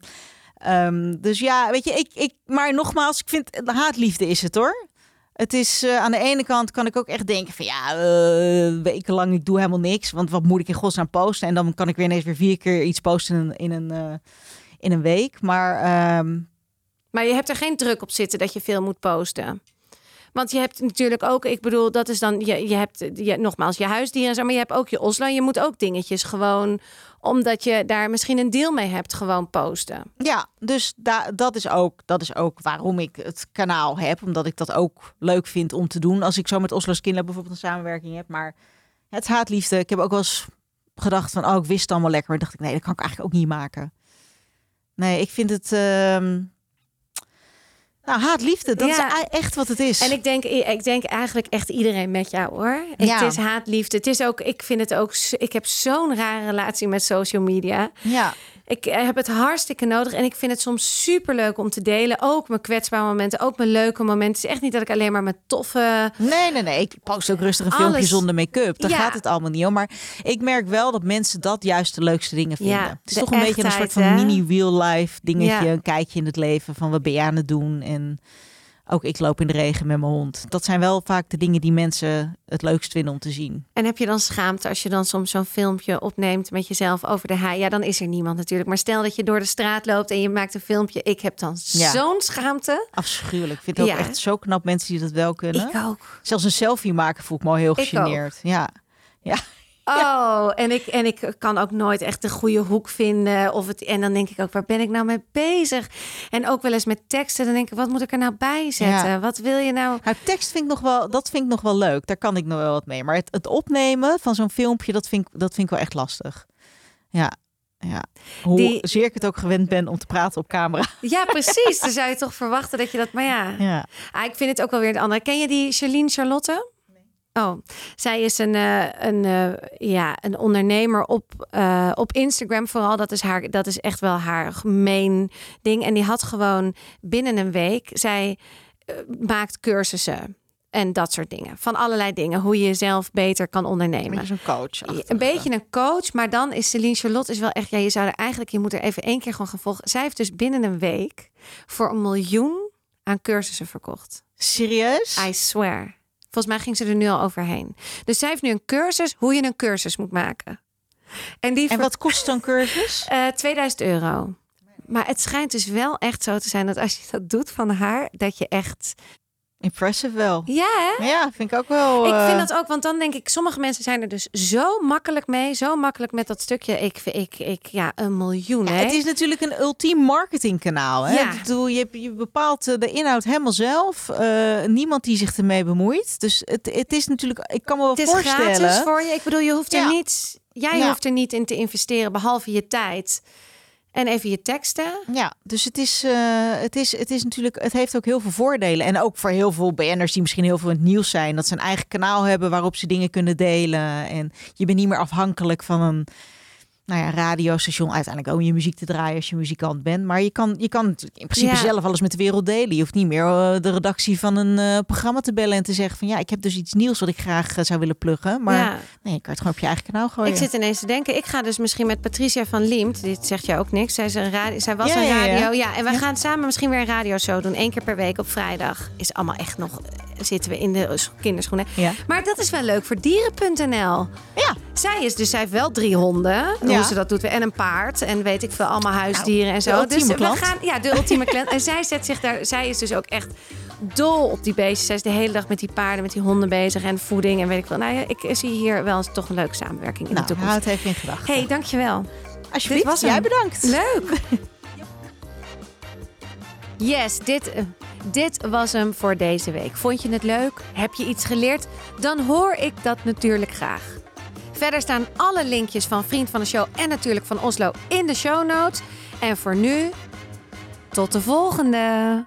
Speaker 2: ehm, dus ja, weet je, ik, ik, maar nogmaals, ik vind de haatliefde is het hoor. Het is eh, aan de ene kant kan ik ook echt denken van ja, eh, wekenlang ik doe helemaal niks, want wat moet ik in godsnaam posten? En dan kan ik weer ineens weer vier keer iets posten in, een- in een eh, in een week. Maar ehm,
Speaker 1: Maar je hebt er geen druk op zitten dat je veel moet posten. Want je hebt natuurlijk ook, ik bedoel, dat is dan, je, je hebt je, nogmaals je huisdieren maar je hebt ook je Oslo. Je moet ook dingetjes gewoon, omdat je daar misschien een deal mee hebt, gewoon posten.
Speaker 2: Ja, dus da dat, is ook, dat is ook waarom ik het kanaal heb. Omdat ik dat ook leuk vind om te doen. Als ik zo met Oslo Skinlab bijvoorbeeld een samenwerking heb. Maar het haatliefde. Ik heb ook wel eens gedacht van, oh, ik wist het allemaal lekker. Maar dacht ik, nee, dat kan ik eigenlijk ook niet maken. Nee, ik vind het... ehm, Nou, haatliefde, dat
Speaker 1: Ja.
Speaker 2: is echt wat het is.
Speaker 1: En ik denk, ik denk eigenlijk echt iedereen met jou hoor.
Speaker 2: Ja.
Speaker 1: Het is haatliefde. Het is ook, ik vind het ook, ik heb zo'n rare relatie met social media.
Speaker 2: Ja,
Speaker 1: Ik eh, heb het hartstikke nodig en ik vind het soms super leuk om te delen. Ook mijn kwetsbare momenten, ook mijn leuke momenten. Het is echt niet dat ik alleen maar mijn toffe.
Speaker 2: Nee, nee, nee. Ik post ook rustig een
Speaker 1: Alles.
Speaker 2: filmpje zonder make-up. Daar
Speaker 1: Ja.
Speaker 2: gaat het allemaal niet om. Maar ik merk wel dat mensen dat juist de leukste dingen vinden.
Speaker 1: Ja,
Speaker 2: het is toch een beetje een soort van
Speaker 1: hè?
Speaker 2: mini real life dingetje.
Speaker 1: Ja.
Speaker 2: Een kijkje in het leven van wat ben je aan het doen. En ook ik loop in de regen met mijn hond. Dat zijn wel vaak de dingen die mensen het leukst vinden om te zien.
Speaker 1: En heb je dan schaamte als je dan soms zo'n filmpje opneemt met jezelf over de haai? Ja, dan is er niemand natuurlijk. Maar stel dat je door de straat loopt en je maakt een filmpje. Ik heb dan
Speaker 2: Ja.
Speaker 1: zo'n schaamte.
Speaker 2: Afschuwelijk. Ik vind het ook echt zo knap mensen die dat wel kunnen.
Speaker 1: Ik ook.
Speaker 2: Zelfs een selfie maken voel ik me al heel
Speaker 1: Ik
Speaker 2: gegeneerd. Ja. ja.
Speaker 1: Oh, en ik, en ik kan ook nooit echt de goede hoek vinden. Of het, en dan denk ik ook, waar ben ik nou mee bezig? En ook wel eens met teksten, dan denk ik, wat moet ik er nou bij zetten?
Speaker 2: Ja.
Speaker 1: Wat wil je nou?
Speaker 2: Nou, tekst vind ik nog wel, dat vind ik nog wel leuk. Daar kan ik nog wel wat mee. Maar het, het opnemen van zo'n filmpje, dat vind, ik, dat vind ik wel echt lastig. Ja, ja. Hoe
Speaker 1: Die-
Speaker 2: zeer ik het ook gewend ben om te praten op camera.
Speaker 1: Ja, precies. Dan zou je toch verwachten dat je dat... Maar ja,
Speaker 2: Ja.
Speaker 1: ah, ik vind het ook wel weer een andere. Ken je die Charlene Charlotte? Oh, zij is een, eh, een, eh, ja, een ondernemer op, eh, op Instagram vooral. Dat is, haar, dat is echt wel haar main ding. En die had gewoon binnen een week... Zij maakt cursussen en dat soort dingen. Van allerlei dingen. Hoe je jezelf beter kan
Speaker 2: Een
Speaker 1: ondernemen.
Speaker 2: beetje zo'n coach.
Speaker 1: Een beetje een coach, maar dan is Celine Charlotte is wel echt. Ja, je zou er eigenlijk, je moet er even één keer gewoon gaan volgen. Zij heeft dus binnen een week voor een miljoen aan cursussen verkocht.
Speaker 2: Serieus?
Speaker 1: I swear. Volgens mij ging ze er nu al overheen. Dus zij heeft nu een cursus hoe je een cursus moet maken. En die
Speaker 2: En wat kost zo'n cursus?
Speaker 1: eh, 2000 euro. Maar het schijnt dus wel echt zo te zijn dat als je dat doet van haar, dat je echt.
Speaker 2: Impressive wel.
Speaker 1: Ja, hè?
Speaker 2: Ja, vind ik ook wel.
Speaker 1: Ik
Speaker 2: eh,
Speaker 1: vind dat ook, want dan denk ik, sommige mensen zijn er dus zo makkelijk mee, zo makkelijk met dat stukje. Ik, ik, ik ja, een miljoen.
Speaker 2: ja,
Speaker 1: hè?
Speaker 2: het is natuurlijk een ultiem marketingkanaal. Hè?
Speaker 1: Ja.
Speaker 2: Bedoel, je, je bepaalt eh, de inhoud helemaal zelf. Eh, niemand die zich ermee bemoeit. Dus het, het is natuurlijk, ik kan me wel
Speaker 1: Het is
Speaker 2: voorstellen.
Speaker 1: gratis voor je. Ik bedoel, je hoeft er
Speaker 2: Ja.
Speaker 1: niets. Jij
Speaker 2: Ja.
Speaker 1: hoeft er niet in te investeren, behalve je tijd en even je teksten.
Speaker 2: Ja, dus het is, eh, het is, het is natuurlijk, het heeft ook heel veel voordelen. En ook voor heel veel BN'ers die misschien heel veel in het nieuws zijn, dat ze een eigen kanaal hebben waarop ze dingen kunnen delen. En je bent niet meer afhankelijk van een nou ja, radiostation. Uiteindelijk ook je muziek te draaien als je muzikant bent. Maar je kan, je kan in principe
Speaker 1: Ja.
Speaker 2: zelf alles met de wereld delen. Je hoeft niet meer eh, de redactie van een eh, programma te bellen en te zeggen van ja, ik heb dus iets nieuws wat ik graag eh, zou willen pluggen. Maar
Speaker 1: ja.
Speaker 2: nee, je kan het gewoon op je eigen kanaal gooien.
Speaker 1: Ik zit ineens te denken, ik ga dus misschien met Patricia van Liemt, dit zegt jou ook niks, zij, is een radio, zij was
Speaker 2: Ja,
Speaker 1: een radio, ja, en wij
Speaker 2: Ja.
Speaker 1: gaan samen misschien weer een radioshow doen, één keer per week op vrijdag. Is allemaal echt nog, zitten we in de kinderschoenen.
Speaker 2: Ja.
Speaker 1: Maar dat is wel leuk voor dieren.nl.
Speaker 2: Ja.
Speaker 1: Zij is dus, zij heeft wel drie honden,
Speaker 2: Ja. Nou,
Speaker 1: hoe ze dat doet, en een paard en weet ik veel, allemaal huisdieren en
Speaker 2: de
Speaker 1: zo.
Speaker 2: ultieme
Speaker 1: dus we gaan, ja, de ultieme klant. En zij zet zich daar, zij is dus ook echt dol op die beestjes. Zij is de hele dag met die paarden, met die honden bezig en voeding en weet ik veel. Nou ja, ik zie hier wel eens toch een leuke samenwerking in
Speaker 2: Nou,
Speaker 1: de toekomst.
Speaker 2: houd het even in gedachten.
Speaker 1: Hey, dankjewel.
Speaker 2: Alsjeblieft,
Speaker 1: dit was
Speaker 2: jij
Speaker 1: hem.
Speaker 2: bedankt.
Speaker 1: Leuk. Yes, dit, eh, dit was hem voor deze week. Vond je het leuk? Heb je iets geleerd? Dan hoor ik dat natuurlijk graag. Verder staan alle linkjes van Vriend van de Show en natuurlijk van Oslo in de show notes. En voor nu, tot de volgende.